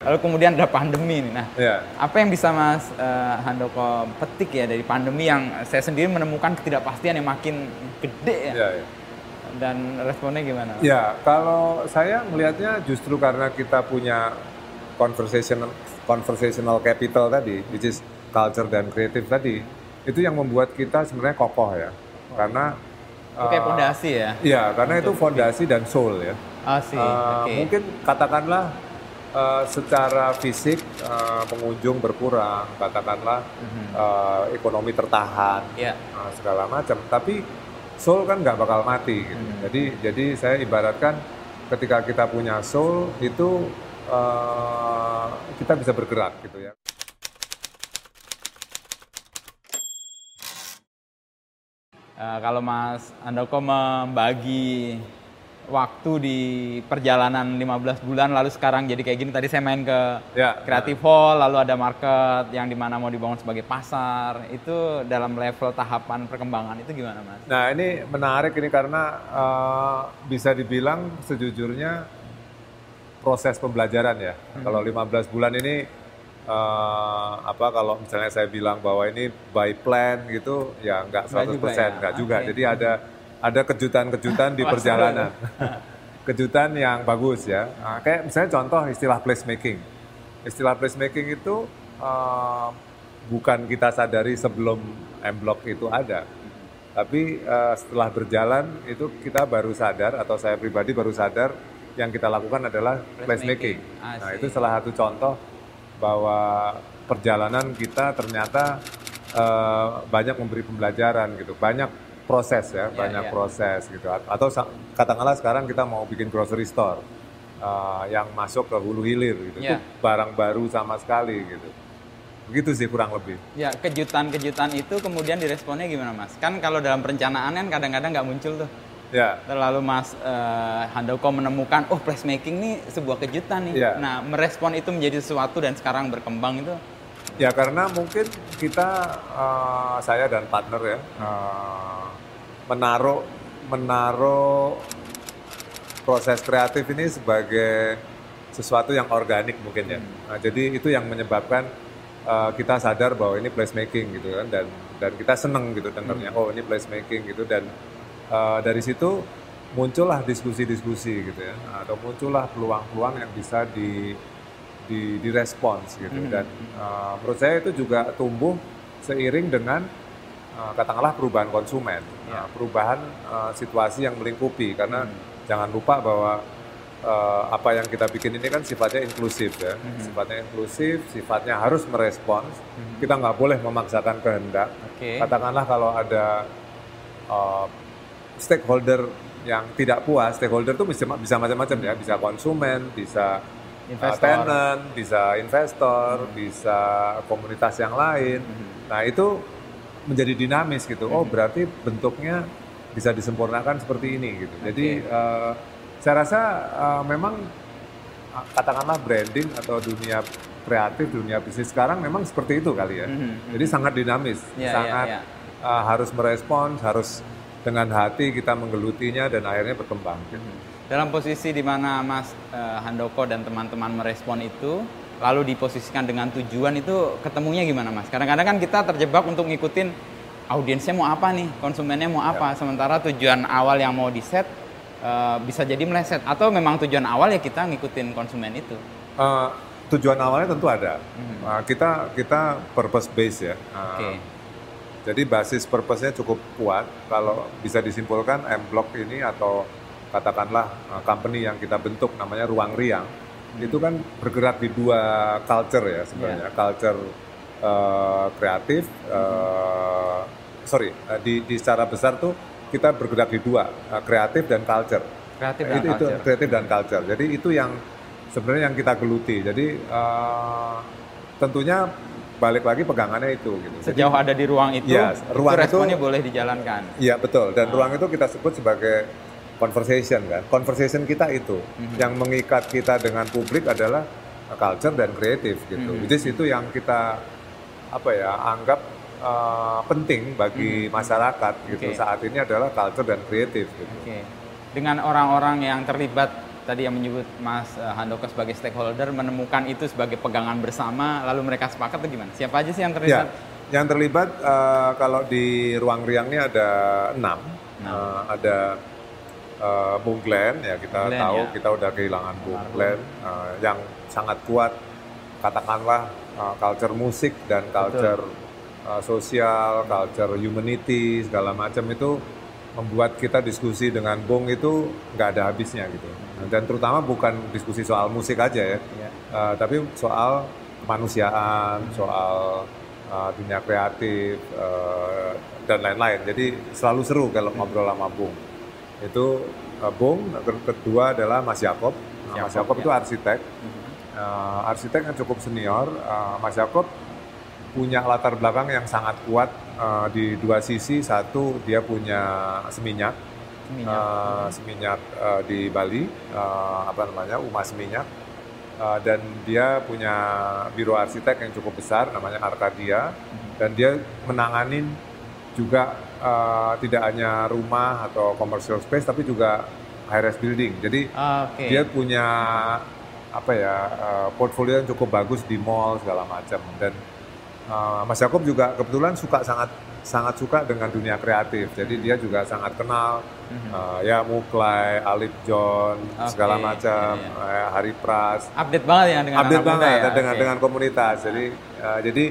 Lalu kemudian ada pandemi nih. Nah, Ya. apa yang bisa Mas eh, Handoko petik ya dari pandemi yang saya sendiri menemukan ketidakpastian yang makin gede ya? Ya, ya. Dan responnya gimana? Ya, kalau saya melihatnya justru karena kita punya conversational conversational capital tadi, which is culture dan kreatif tadi, itu yang membuat kita sebenarnya kokoh ya. Karena Itu kayak eh, fondasi ya? Iya, karena itu fondasi dan soul ya. Oh sih, Eh, oke. Mungkin katakanlah eh, secara fisik eh, pengunjung berkurang, katakanlah eh, ekonomi tertahan, Iya. eh, segala macam. Tapi soul kan nggak bakal mati. Gitu. Jadi jadi saya ibaratkan ketika kita punya soul itu eh, kita bisa bergerak gitu ya. Eh, kalau Mas Andoko membagi waktu di perjalanan 15 bulan lalu sekarang jadi kayak gini tadi saya main ke Ya. Creative Hall lalu ada market yang di mana mau dibangun sebagai pasar itu dalam level tahapan perkembangan itu gimana Mas? Nah ini menarik ini karena eh, bisa dibilang sejujurnya proses pembelajaran ya. Kalau 15 bulan ini eh, apa kalau misalnya saya bilang bahwa ini by plan gitu ya nggak 100% Nggak juga ya? nggak juga. Oke. Jadi ada ada kejutan-kejutan di perjalanan. kejutan yang bagus ya. Nah, kayak misalnya contoh istilah placemaking. Istilah placemaking itu eh, bukan kita sadari sebelum M Block itu ada. Tapi eh, setelah berjalan itu kita baru sadar atau saya pribadi baru sadar yang kita lakukan adalah placemaking. I Nah itu salah satu contoh bahwa perjalanan kita ternyata eh, banyak memberi pembelajaran gitu, banyak proses ya, banyak ya. proses gitu. Atau katakanlah sekarang kita mau bikin grocery store eh, yang masuk ke hulu hilir gitu, itu Ya. barang baru sama sekali gitu. Begitu sih kurang lebih. Ya kejutan-kejutan itu kemudian diresponnya gimana Mas? Kan kalau dalam perencanaan kan kadang-kadang nggak muncul tuh. Ya. Lalu Mas eh, Handoko menemukan, oh placemaking ini sebuah kejutan nih. Iya. Nah merespon itu menjadi sesuatu dan sekarang berkembang itu Ya karena mungkin kita eh, saya dan partner ya eh, menaruh menaruh proses kreatif ini sebagai sesuatu yang organik mungkin ya. Nah, jadi itu yang menyebabkan eh, kita sadar bahwa ini placemaking gitu kan dan dan kita seneng gitu dengarnya oh ini placemaking gitu dan eh, dari situ muncullah diskusi-diskusi gitu ya. Atau muncullah peluang-peluang yang bisa di di direspons gitu. Dan uh, menurut saya itu juga tumbuh seiring dengan uh, katakanlah perubahan konsumen. Uh, perubahan uh, situasi yang melingkupi. Karena jangan lupa bahwa uh, apa yang kita bikin ini kan sifatnya inklusif ya. Sifatnya inklusif sifatnya harus merespons. Kita nggak boleh memaksakan kehendak. Oke. katakanlah kalau ada uh, stakeholder yang tidak puas stakeholder itu bisa bisa macam-macam ya. Bisa konsumen bisa Investor. Uh, tenant, bisa investor, bisa komunitas yang lain. Nah itu menjadi dinamis gitu. Oh berarti bentuknya bisa disempurnakan seperti ini gitu. Jadi uh, saya rasa uh, memang uh, katakanlah branding atau dunia kreatif, dunia bisnis sekarang memang seperti itu kali ya. Mhm, Jadi sangat dinamis, Iya, iya, sangat iya. uh, harus merespons, harus dengan hati kita menggelutinya dan akhirnya berkembang. Gitu. dalam posisi di mana Mas eh, Handoko dan teman-teman merespon itu lalu diposisikan dengan tujuan itu ketemunya gimana Mas? Kadang-kadang kan kita terjebak untuk ngikutin audiensnya mau apa nih, konsumennya mau apa, sementara tujuan awal yang mau di set eh, bisa jadi meleset atau memang tujuan awal ya kita ngikutin konsumen itu. Uh, tujuan awalnya tentu ada. Uh, kita kita purpose base ya. Uh, Oke. Jadi basis purpose-nya cukup kuat. Kalau bisa disimpulkan M Block ini atau katakanlah uh, company yang kita bentuk namanya Ruang Riang itu kan bergerak di dua culture ya sebenarnya. Culture uh, kreatif, uh, sorry, uh, di, di secara besar tuh kita bergerak di dua, uh, kreatif dan culture. Kreatif dan itu, itu culture. kreatif dan culture. Jadi itu yang sebenarnya yang kita geluti. Jadi uh, tentunya balik lagi pegangannya itu gitu. Jadi- Sejauh ada di ruang itu, itu ruang itu- responnya boleh dijalankan. Iya betul. Dan ruang itu kita sebut sebagai conversation kan. Conversation kita itu yang mengikat kita dengan publik adalah culture dan kreatif gitu. Which is itu yang kita apa ya anggap uh, penting bagi masyarakat gitu Oke. saat ini adalah culture dan kreatif gitu. Oke. Dengan orang-orang yang terlibat tadi yang menyebut Mas uh, Handoko sebagai stakeholder menemukan itu sebagai pegangan bersama lalu mereka sepakat atau gimana? Siapa aja sih yang terlibat? Ya, yang terlibat uh, kalau di ruang riang ini ada enam, uh, ada uh, Bung Glenn ya kita Glenn, tahu ya. kita udah kehilangan Bung Glenn uh, yang sangat kuat katakanlah uh, culture musik dan culture uh, sosial, culture humanity segala macam itu membuat kita diskusi dengan Bung itu nggak ada habisnya gitu. Dan terutama bukan diskusi soal musik aja ya, ya. Uh, tapi soal kemanusiaan, soal uh, dunia kreatif uh, dan lain-lain. Jadi selalu seru kalau ngobrol sama Bung. Itu uh, Bung, kedua adalah Mas Yakob. Nah, Mas Yakob ya. itu arsitek. Uh, arsitek yang cukup senior. Uh, Mas Yakob punya latar belakang yang sangat kuat uh, di dua sisi. Satu dia punya seminyak, seminyak, uh, seminyak uh, di Bali, uh, apa namanya Uma Seminyak, uh, dan dia punya biro arsitek yang cukup besar, namanya Arkadia, hmm. dan dia menanganin juga uh, tidak hanya rumah atau commercial space, tapi juga high rise building. Jadi okay. dia punya apa ya uh, portfolio yang cukup bagus di mall segala macam dan uh, Mas Yakob juga kebetulan suka sangat sangat suka dengan dunia kreatif. Jadi dia juga sangat kenal mm-hmm. uh, ya Muklai, Alip John, okay. segala macam, yeah, yeah. Uh, Hari Pras. Update banget ya dengan Update banget ya? dengan okay. dengan komunitas. Jadi uh, jadi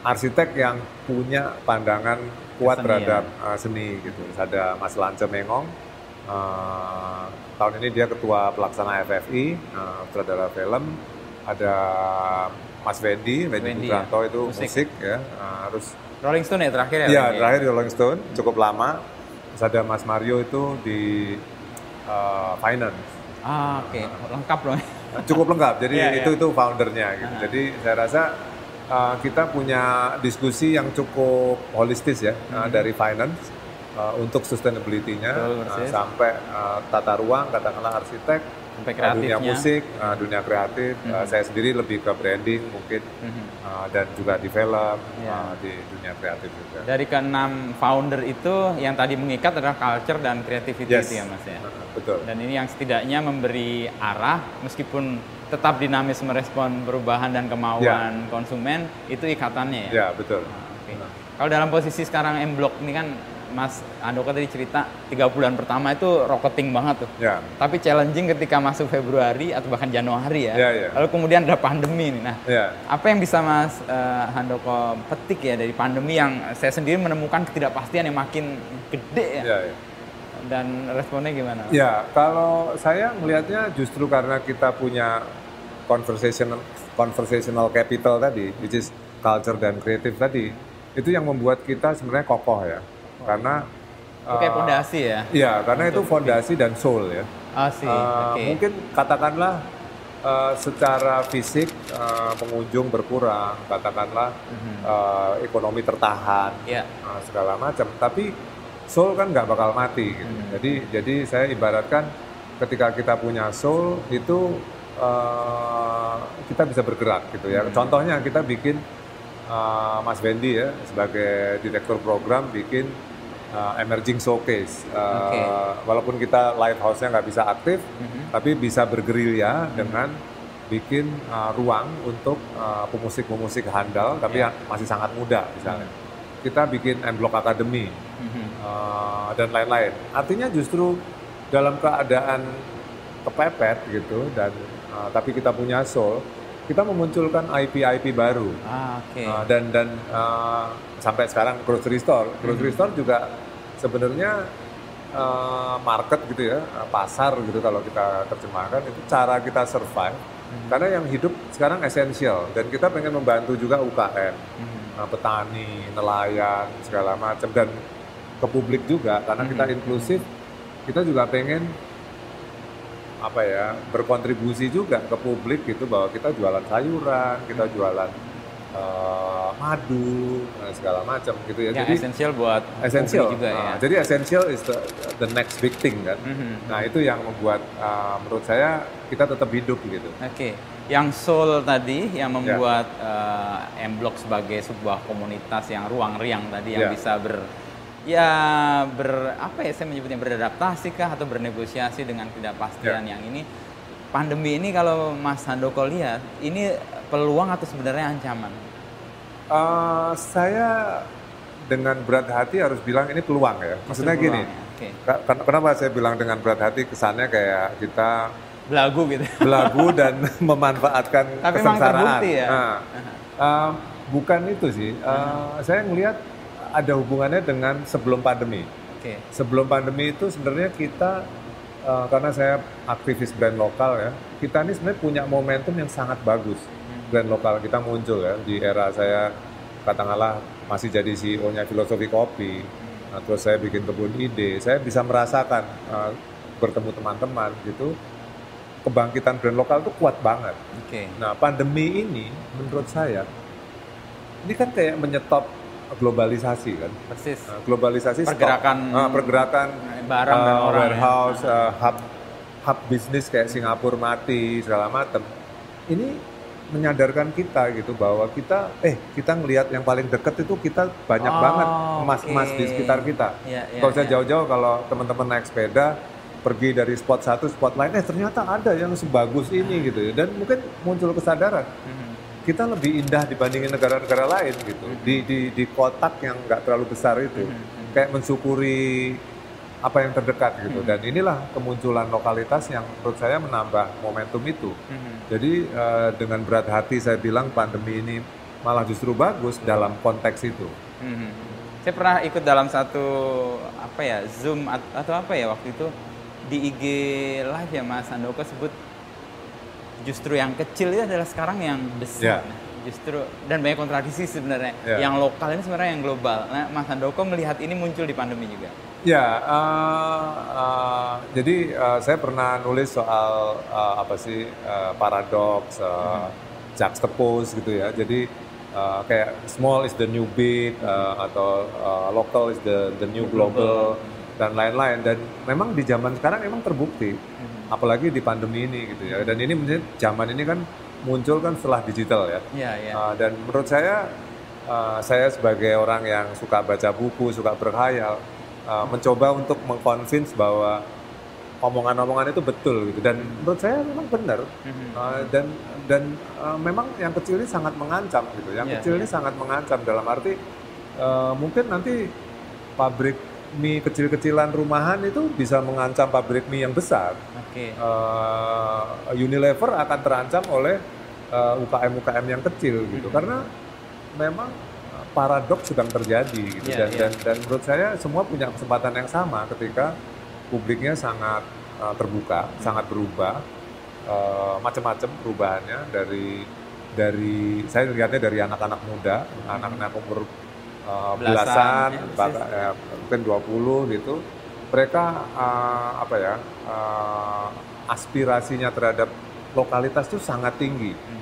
arsitek yang punya pandangan kuat seni, terhadap ya. uh, seni gitu. Ada Mas Lance Mengong. Uh, tahun ini dia ketua pelaksana FFI, uh, sutradara film. Ada Mas Wendy, Wendy, Wendy ya. itu musik, musik ya. Uh, harus Rolling Stone ya terakhir ya? Iya, terakhir Rolling Stone, cukup lama. Terus ada Mas Mario itu di uh, finance. Ah, oke, okay. lengkap loh. Cukup lengkap. Jadi yeah, itu yeah. itu foundernya gitu. Uh -huh. Jadi saya rasa uh, kita punya diskusi yang cukup holistis ya uh, dari finance uh, untuk sustainability-nya uh, sampai uh, tata ruang, katakanlah arsitek, sampai dunia musik, uh, dunia kreatif. Mm -hmm. uh, saya sendiri lebih ke branding mungkin mm -hmm. uh, dan juga di film, yeah. uh, di dunia kreatif juga. Dari keenam founder itu yang tadi mengikat adalah culture dan creativity yes. itu ya mas ya. Betul. Dan ini yang setidaknya memberi arah meskipun tetap dinamis merespon perubahan dan kemauan yeah. konsumen itu ikatannya ya. Ya yeah, betul. Nah, okay. uh. Kalau dalam posisi sekarang M Block ini kan Mas Andoko tadi cerita tiga bulan pertama itu rocketing banget tuh. Ya. Tapi challenging ketika masuk Februari atau bahkan Januari ya. ya, ya. Lalu kemudian ada pandemi nih. Nah, ya. apa yang bisa Mas uh, Handoko petik ya dari pandemi yang saya sendiri menemukan ketidakpastian yang makin gede ya. ya, ya. Dan responnya gimana? Ya, kalau saya melihatnya justru karena kita punya conversational conversational capital tadi, which is culture dan kreatif tadi, itu yang membuat kita sebenarnya kokoh ya karena Oke, uh, fondasi ya. Iya, karena itu fondasi dan soul ya. Ah, sih. Uh, okay. Mungkin katakanlah uh, secara fisik uh, pengunjung berkurang, katakanlah mm-hmm. uh, ekonomi tertahan, yeah. uh, segala macam. Tapi soul kan nggak bakal mati. Gitu. Mm-hmm. Jadi, jadi saya ibaratkan ketika kita punya soul itu uh, kita bisa bergerak gitu ya. Mm-hmm. Contohnya kita bikin uh, Mas Wendy ya sebagai direktur program bikin uh, emerging showcase. Uh, okay. Walaupun kita lighthouse-nya nggak bisa aktif, mm-hmm. tapi bisa bergerilya mm-hmm. dengan bikin uh, ruang untuk uh, pemusik-pemusik handal, tapi yeah. masih sangat muda misalnya. Mm-hmm. Kita bikin M Block Academy mm-hmm. uh, dan lain-lain. Artinya justru dalam keadaan kepepet gitu dan uh, tapi kita punya soul, kita memunculkan IP-IP baru. Ah, okay. uh, dan dan uh, sampai sekarang grocery store, grocery hmm. store juga sebenarnya uh, market gitu ya, pasar gitu kalau kita terjemahkan itu cara kita survive. Hmm. Karena yang hidup sekarang esensial dan kita pengen membantu juga UKM, hmm. uh, petani, nelayan segala macam dan ke publik juga karena hmm. kita inklusif. Kita juga pengen apa ya berkontribusi juga ke publik gitu bahwa kita jualan sayuran, kita jualan uh, madu dan segala macam gitu ya. Yang jadi esensial buat esensial juga ya. nah, ya. Jadi esensial is the, the next big thing kan. Mm-hmm. Nah itu yang membuat uh, menurut saya kita tetap hidup gitu. Oke. Okay. Yang soul tadi yang ya. membuat yeah. uh, M Block sebagai sebuah komunitas yang ruang riang tadi yang yeah. bisa ber ya ber apa ya saya menyebutnya beradaptasi kah atau bernegosiasi dengan ketidakpastian yeah. yang ini pandemi ini kalau Mas Handoko lihat, ini peluang atau sebenarnya ancaman? Uh, saya dengan berat hati harus bilang ini peluang ya. Maksudnya Peluang, gini, ya. Ken- kenapa saya bilang dengan berat hati kesannya kayak kita Belagu gitu. belagu dan memanfaatkan Tapi memang kesengsaraan. ya. Nah, uh, bukan itu sih. Uh, Saya melihat ada hubungannya dengan sebelum pandemi. Oke. Sebelum pandemi itu sebenarnya kita uh, karena saya aktivis brand lokal ya, kita ini sebenarnya punya momentum yang sangat bagus. Brand lokal kita muncul ya di era saya katakanlah masih jadi CEO-nya filosofi kopi. Nah, terus saya bikin kebun ide, saya bisa merasakan uh, bertemu teman-teman gitu kebangkitan brand lokal itu kuat banget. Oke. Nah, pandemi ini menurut saya ini kan kayak menyetop globalisasi kan. Persis. Nah, globalisasi. Pergerakan Ah, pergerakan barang dan uh, orang ya. warehouse, uh, hub hub bisnis kayak Singapura mati segala macam. Ini menyadarkan kita gitu bahwa kita eh kita ngelihat yang paling deket itu kita banyak Oh, banget emas-emas di sekitar kita. Iya, iya, Kalau saya iya. jauh-jauh kalau teman-teman naik sepeda pergi dari spot satu spot lain eh ternyata ada yang sebagus ini gitu ya dan mungkin muncul kesadaran Mhm. Kita lebih indah dibandingin negara-negara lain gitu. Di di di kotak yang nggak terlalu besar itu. Mhm. kayak mensyukuri apa yang terdekat gitu. Dan inilah kemunculan lokalitas yang menurut saya menambah momentum itu. Mhm. jadi eh, dengan berat hati saya bilang pandemi ini malah justru bagus dalam konteks itu. Mhm. Saya pernah ikut dalam satu apa ya Zoom at- atau apa ya waktu itu? Di IG live ya Mas Handoko sebut justru yang kecil itu adalah sekarang yang besar. Ya. Justru dan banyak kontradiksi sebenarnya. Ya. Yang lokal ini sebenarnya yang global. Nah, Mas Handoko melihat ini muncul di pandemi juga. Ya, eh, eh, jadi eh, saya pernah nulis soal eh, apa sih eh, paradoks, eh, juxtapose gitu ya. Jadi eh, kayak small is the new big eh, atau eh, local is the the new global dan lain-lain. Dan memang di zaman sekarang memang terbukti, apalagi di pandemi ini gitu ya. Dan ini zaman ini kan muncul kan setelah digital ya. Iya, iya. Uh, dan menurut saya, uh, saya sebagai orang yang suka baca buku, suka berkhayal, uh, mencoba untuk mengconvince bahwa omongan-omongan itu betul gitu. Dan menurut saya memang benar. Uh, dan dan uh, memang yang kecil ini sangat mengancam gitu. Yang Iya, kecil iya. ini sangat mengancam dalam arti uh, mungkin nanti pabrik mie kecil-kecilan rumahan itu bisa mengancam pabrik mie yang besar Oke. uh, Unilever akan terancam oleh uh, UKM-UKM yang kecil gitu Mhm. karena memang uh, paradoks sedang terjadi gitu Iya, dan, iya. dan dan menurut saya semua punya kesempatan yang sama ketika publiknya sangat uh, terbuka sangat berubah uh, macam-macam perubahannya dari dari saya lihatnya dari anak-anak muda anak-anak umur uh, Belasan, belasan, ya, bahkan ya, mungkin 20 gitu. Mereka uh, apa ya uh, aspirasinya terhadap lokalitas itu sangat tinggi. Mhm.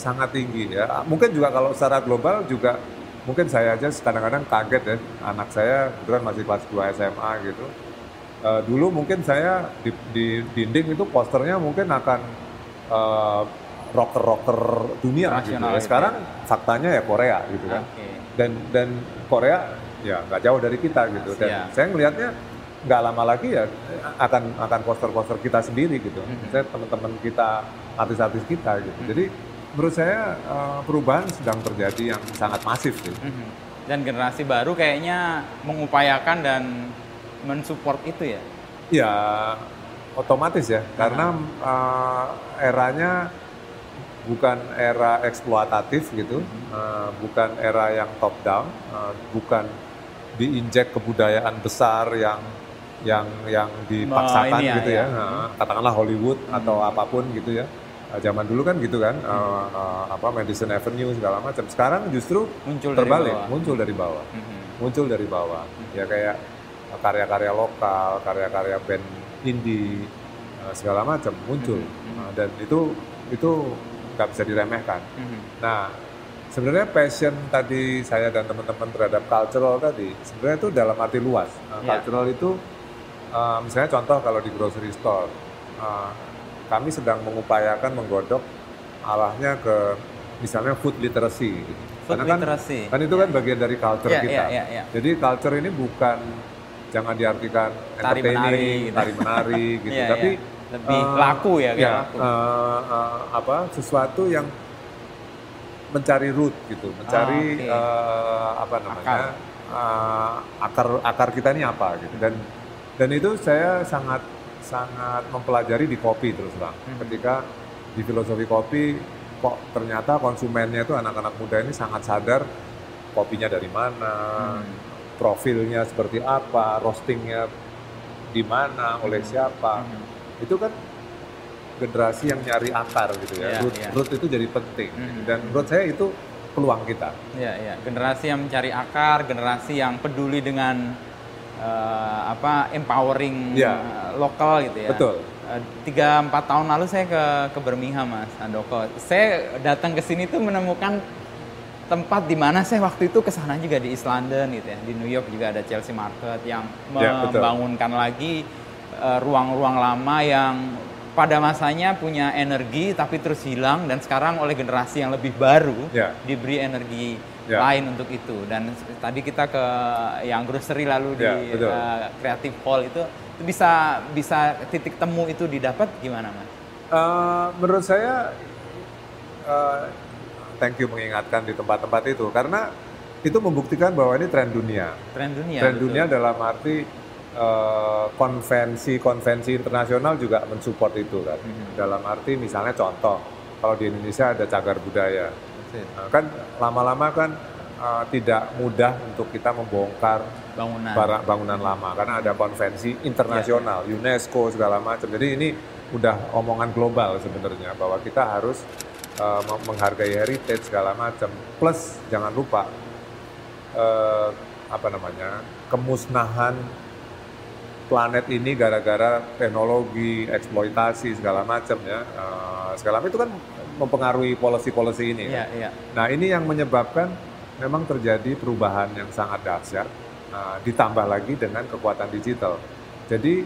sangat tinggi ya. Mungkin juga kalau secara global juga mungkin saya aja kadang-kadang kaget ya. Anak saya kebetulan masih kelas 2 SMA gitu. Eh, dulu mungkin saya di, di dinding itu posternya mungkin akan eh, rocker-rocker dunia gitu Nasional ya. gitu sekarang faktanya ya Korea gitu kan. Dan dan Korea ya nggak jauh dari kita gitu dan Iya. saya ngelihatnya nggak lama lagi ya akan akan poster-poster kita sendiri gitu Mhm. saya teman-teman kita artis-artis kita gitu Mhm. jadi menurut saya eh, perubahan sedang terjadi yang sangat masif sih Mhm. Dan generasi baru kayaknya mengupayakan dan mensupport itu ya. ya otomatis ya karena eh, eranya bukan era eksploitatif gitu eh, bukan era yang top down eh, bukan diinjek kebudayaan besar yang yang yang dipaksakan ya, gitu ya. ya, Nah, katakanlah Hollywood atau apa pun gitu ya. Eh, zaman dulu kan gitu kan eh, eh, apa Madison Avenue segala macam. Sekarang justru Muncul dari terbalik bawah. muncul dari bawah. Mhm. muncul dari bawah. Ya kayak uh, karya-karya lokal karya-karya band indie uh, segala macam muncul. Mhm. Uh, dan itu itu nggak bisa diremehkan Mhm. nah sebenarnya passion tadi saya dan teman-teman terhadap cultural tadi sebenarnya itu dalam arti luas Uh, Ya. cultural itu uh, misalnya contoh kalau di grocery store uh, kami sedang mengupayakan menggodok arahnya ke misalnya food literacy gitu. Food Karena kan literacy. kan itu kan bagian dari culture Iya, kita. iya, iya, iya. Jadi culture ini bukan jangan diartikan Tari entertaining, menari gitu. tari menari gitu, Iya, tapi iya. Lebih Eh, laku ya ya, laku. eh, eh, apa sesuatu yang mencari root gitu, mencari oke. eh, apa namanya Akar. eh, akar akar kita ini apa gitu dan dan itu saya sangat sangat mempelajari di kopi terus terang. Mhm. Ketika di filosofi kopi kok ternyata konsumennya itu anak-anak muda ini sangat sadar kopinya dari mana, Hmm. profilnya seperti apa, roastingnya di mana, oleh siapa. Mhm. Itu kan generasi yang nyari akar gitu ya. Iya, root, iya. root itu jadi penting. Mhm. Dan menurut saya itu peluang kita. Ya, ya. Generasi yang mencari akar, generasi yang peduli dengan eh, apa empowering Ya. eh, lokal gitu ya. Betul. Eh, Tiga empat tahun lalu saya ke ke Birmingham mas Andoko. Saya datang ke sini tuh menemukan tempat di mana saya waktu itu ke sana juga di East London gitu ya. Di New York juga ada Chelsea Market yang Ya, betul. membangunkan lagi eh, ruang-ruang lama yang pada masanya punya energi tapi terus hilang dan sekarang oleh generasi yang lebih baru Ya. diberi energi Ya. lain untuk itu dan tadi kita ke yang grocery lalu di Ya, betul. eh, Creative Hall itu itu bisa bisa titik temu itu didapat gimana mas? Eh, menurut saya, eh, thank you mengingatkan di tempat-tempat itu karena itu membuktikan bahwa ini tren dunia. Tren dunia. tren betul. dunia dalam arti eh, konvensi-konvensi internasional juga mensupport itu kan. Mhm. Dalam arti misalnya contoh, kalau di Indonesia ada cagar budaya. Nah, kan lama-lama kan eh, tidak mudah untuk kita membongkar Bangunan. barang bangunan lama karena ada konvensi internasional, Iya. UNESCO segala macam. Jadi ini udah omongan global sebenarnya bahwa kita harus eh, mem- menghargai heritage segala macam. Plus jangan lupa eh, apa namanya kemusnahan planet ini gara-gara teknologi, eksploitasi segala macam ya. Eh, segala macam itu kan mempengaruhi policy-policy ini. kan. Iya, iya. Nah ini yang menyebabkan memang terjadi perubahan yang sangat dahsyat, nah, ditambah lagi dengan kekuatan digital. Jadi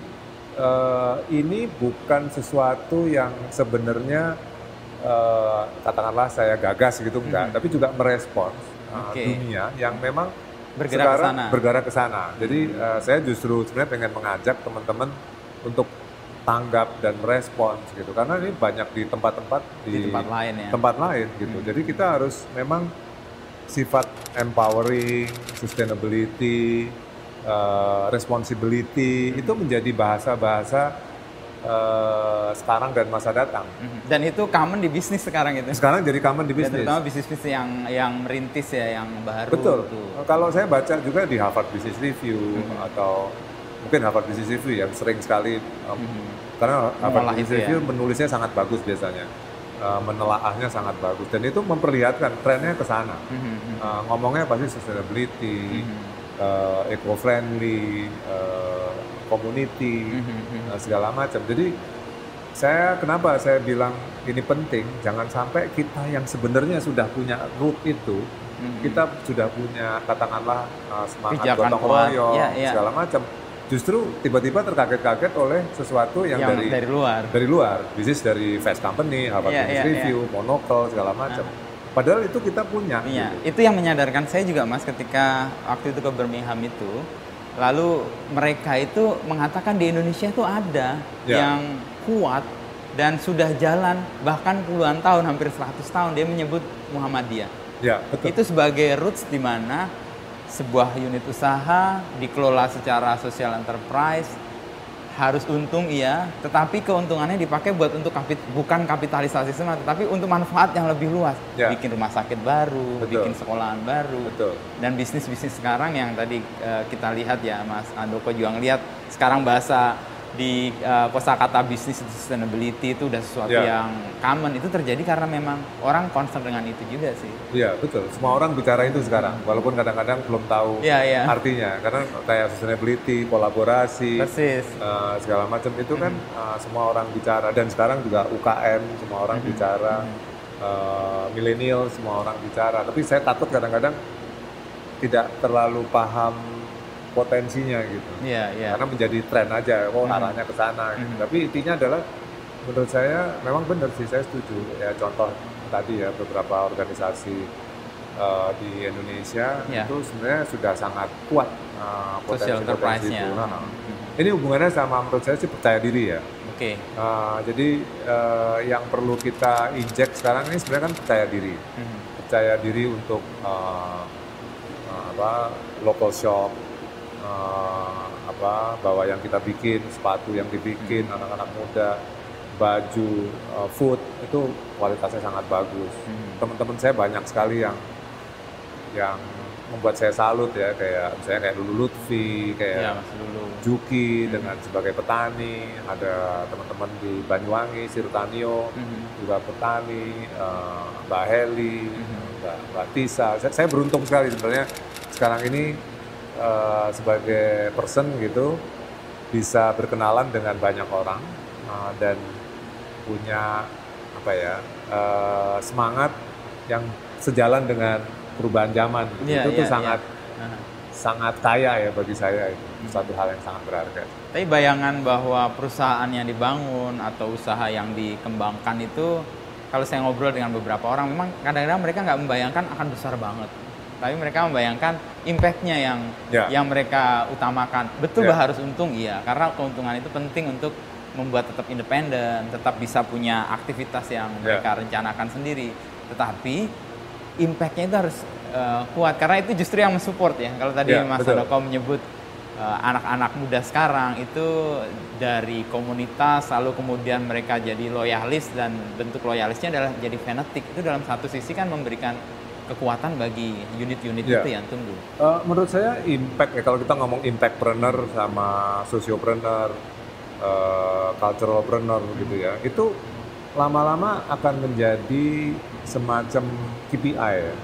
eh, ini bukan sesuatu yang sebenarnya eh, katakanlah saya gagas gitu enggak, Mhm. tapi juga merespons eh, Oke. dunia yang memang Bergerak ke sekarang sana. bergerak ke sana. Jadi eh, saya justru sebenarnya pengen mengajak teman-teman untuk tanggap dan merespons gitu, karena ini banyak di tempat-tempat Di tempat lain ya. tempat lain gitu. Hmm. Jadi kita harus memang sifat empowering, sustainability, uh, responsibility itu menjadi bahasa-bahasa uh, sekarang dan masa datang. Mhm. Dan itu common di bisnis sekarang itu. Sekarang jadi common di Dan bisnis. terutama bisnis-bisnis yang yang merintis ya, yang baru. Betul. gitu. Kalau saya baca juga di Harvard Business Review Mhm. atau mungkin Harvard Business Review yang sering sekali um, Mhm. karena Harvard Mengolah Business itu ya. Review menulisnya sangat bagus biasanya. Uh, menelaahnya sangat bagus dan itu memperlihatkan trennya ke sana. Mhm, mhm. Uh, ngomongnya pasti sustainability, Mhm. uh, eco-friendly, uh, community, Mhm, mhm. uh, segala macam. Jadi saya kenapa saya bilang ini penting, jangan sampai kita yang sebenarnya sudah punya root itu, Mhm. kita sudah punya katakanlah uh, semangat gotong royong, ya, ya. segala macam. Justru tiba-tiba terkaget-kaget oleh sesuatu yang, yang dari, dari luar. dari luar, bisnis dari Fast Company, Iya, Business iya, Review, Monocle, segala macam. Padahal itu kita punya. Iya, gitu. itu yang menyadarkan saya juga Mas ketika waktu itu ke Birmingham itu. Lalu mereka itu mengatakan di Indonesia itu ada Ya. yang kuat dan sudah jalan bahkan puluhan tahun, hampir 100 tahun dia menyebut Muhammadiyah. Ya, betul. Itu sebagai roots di mana sebuah unit usaha dikelola secara social enterprise harus untung iya, tetapi keuntungannya dipakai buat untuk kapit, bukan kapitalisasi semata, tetapi untuk manfaat yang lebih luas. Ya. Bikin rumah sakit baru, Betul. bikin sekolahan baru. Betul. Dan bisnis-bisnis sekarang yang tadi eh, kita lihat ya Mas Andoko juga ngelihat sekarang bahasa di eh, kosakata bisnis sustainability itu udah sesuatu Ya. yang common itu terjadi karena memang orang concern dengan itu juga sih. Iya betul. Semua orang bicara itu sekarang, walaupun kadang-kadang belum tahu Iya, iya. artinya. Karena kayak sustainability, kolaborasi, Persis. eh, segala macam itu kan eh, semua orang bicara. Dan sekarang juga UKM semua orang bicara, eh, milenial semua orang bicara. Tapi saya takut kadang-kadang tidak terlalu paham potensinya gitu. Iya, iya. Karena menjadi tren aja, oh Mhm. arahnya ke sana. gitu. Mhm. Tapi intinya adalah menurut saya memang benar sih saya setuju. Ya contoh tadi ya beberapa organisasi eh, di Indonesia Ya. itu sebenarnya sudah sangat kuat eh, Social potensi-potensi enterprise-nya. itu. Nah, Mhm. Ini hubungannya sama menurut saya sih percaya diri ya. Oke. Uh, jadi uh, yang perlu kita injek sekarang ini sebenarnya kan percaya diri, Mhm. percaya diri untuk uh, uh, apa local shop, uh, apa bahwa yang kita bikin sepatu yang dibikin anak-anak muda, baju, uh, food itu kualitasnya sangat bagus. Mhm. Teman-teman saya banyak sekali yang yang membuat saya salut ya kayak misalnya kayak Lulu Lutfi, kayak Mas dulu. Juki dengan sebagai petani, ada teman-teman di Banyuwangi, Sirtanio Mhm. juga petani, eh, Mbak Heli, Mhm. Mbak, Mbak Tisa. Saya, saya beruntung sekali sebenarnya sekarang ini eh, sebagai person gitu bisa berkenalan dengan banyak orang eh, dan punya apa ya eh, semangat yang sejalan dengan perubahan zaman. gitu. Iya, itu tuh iya, sangat iya. Sangat kaya ya bagi saya itu satu hal yang sangat berharga. Tapi bayangan bahwa perusahaan yang dibangun atau usaha yang dikembangkan itu, kalau saya ngobrol dengan beberapa orang, memang kadang-kadang mereka nggak membayangkan akan besar banget. Tapi mereka membayangkan impact-nya yang Ya. yang mereka utamakan. Betul bah harus untung, iya. Karena keuntungan itu penting untuk membuat tetap independen, tetap bisa punya aktivitas yang Ya. mereka rencanakan sendiri. Tetapi impact-nya itu harus eh, kuat karena itu justru yang mensupport ya. Kalau tadi Ya, Mas. Handoko menyebut eh, anak-anak muda sekarang itu dari komunitas lalu kemudian mereka jadi loyalis dan bentuk loyalisnya adalah jadi fanatik itu dalam satu sisi kan memberikan kekuatan bagi unit-unit Ya. itu yang tumbuh. Eh, menurut saya impact ya kalau kita ngomong impactpreneur sama sociopreneur, uh, culturalpreneur gitu ya, itu lama-lama akan menjadi semacam KPI ya.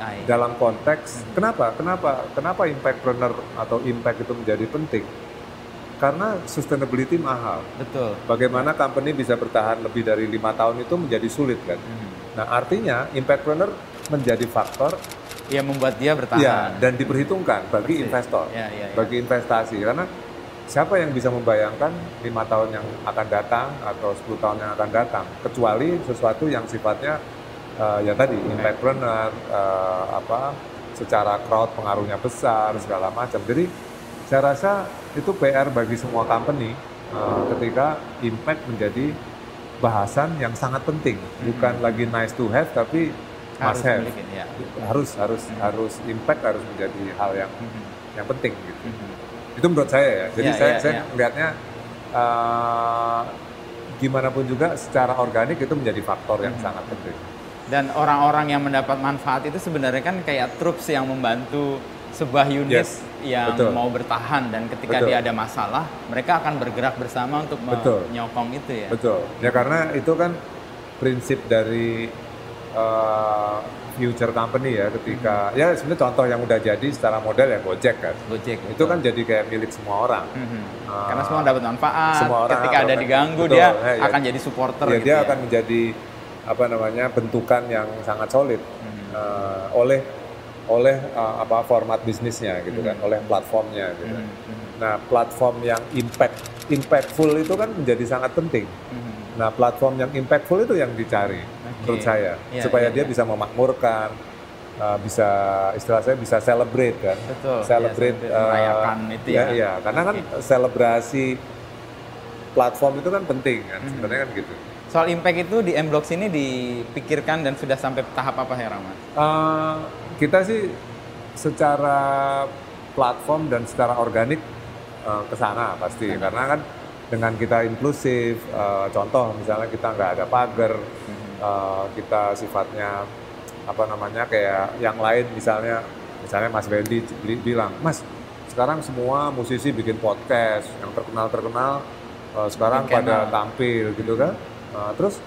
Ai. dalam konteks kenapa kenapa kenapa impactpreneur atau impact itu menjadi penting karena sustainability mahal Betul. bagaimana company bisa bertahan lebih dari lima tahun itu menjadi sulit kan Mhm. nah artinya impactpreneur menjadi faktor Yang membuat dia bertahan. ya dan diperhitungkan bagi Persis. investor Ya, ya, ya. bagi investasi karena siapa yang bisa membayangkan lima tahun yang akan datang atau 10 tahun yang akan datang kecuali sesuatu yang sifatnya eh, ya tadi impactpreneur eh, apa secara crowd pengaruhnya besar segala macam jadi saya rasa itu PR bagi semua company eh, ketika impact menjadi bahasan yang sangat penting bukan lagi nice to have tapi Hmm. Harus have ya. harus harus Hmm. harus impact harus menjadi hal yang Mhm. yang penting gitu Mhm. itu menurut saya ya jadi Ya, saya ya, saya ya. melihatnya eh, gimana pun juga secara organik itu menjadi faktor yang Mhm. sangat penting Dan orang-orang yang mendapat manfaat itu sebenarnya kan kayak troops yang membantu sebuah unit Yes, yang betul. mau bertahan dan ketika Betul. dia ada masalah, mereka akan bergerak bersama untuk menyokong itu ya. betul ya karena itu kan prinsip dari eh, future company ya ketika ya sebenarnya contoh yang udah jadi secara model ya Gojek kan Gojek itu kan jadi kayak milik semua orang Mhm. Ah, Karena semua dapat manfaat. semua orang ketika ada diganggu betul, dia ya, ya. akan jadi supporter ya gitu dia ya. akan menjadi apa namanya bentukan yang sangat solid Mhm. eh, oleh oleh eh, apa format bisnisnya gitu kan, Mhm. oleh platformnya gitu. Mhm. Nah, platform yang impact impactful itu kan menjadi sangat penting. Mhm. Nah, platform yang impactful itu yang dicari menurut saya Iya, supaya iya, dia iya. bisa memakmurkan eh, bisa istilah saya bisa celebrate kan. Betul. Celebrate ya, eh, merayakan itu ya. Iya, karena kan Oke. selebrasi platform itu kan penting kan. Mhm. Sebenarnya kan gitu. Soal impact itu di M Blocks ini dipikirkan dan sudah sampai tahap apa ya Rahmat? Eh, kita sih secara platform dan secara organik eh, ke sana pasti Sana. karena kan dengan kita inklusif eh, contoh misalnya kita nggak ada pagar Mhm. Eh, kita sifatnya apa namanya kayak yang lain misalnya misalnya Mas Wendy bilang Mas sekarang semua musisi bikin podcast yang terkenal terkenal sekarang Bikin pada channel. tampil gitu kan Eh, terus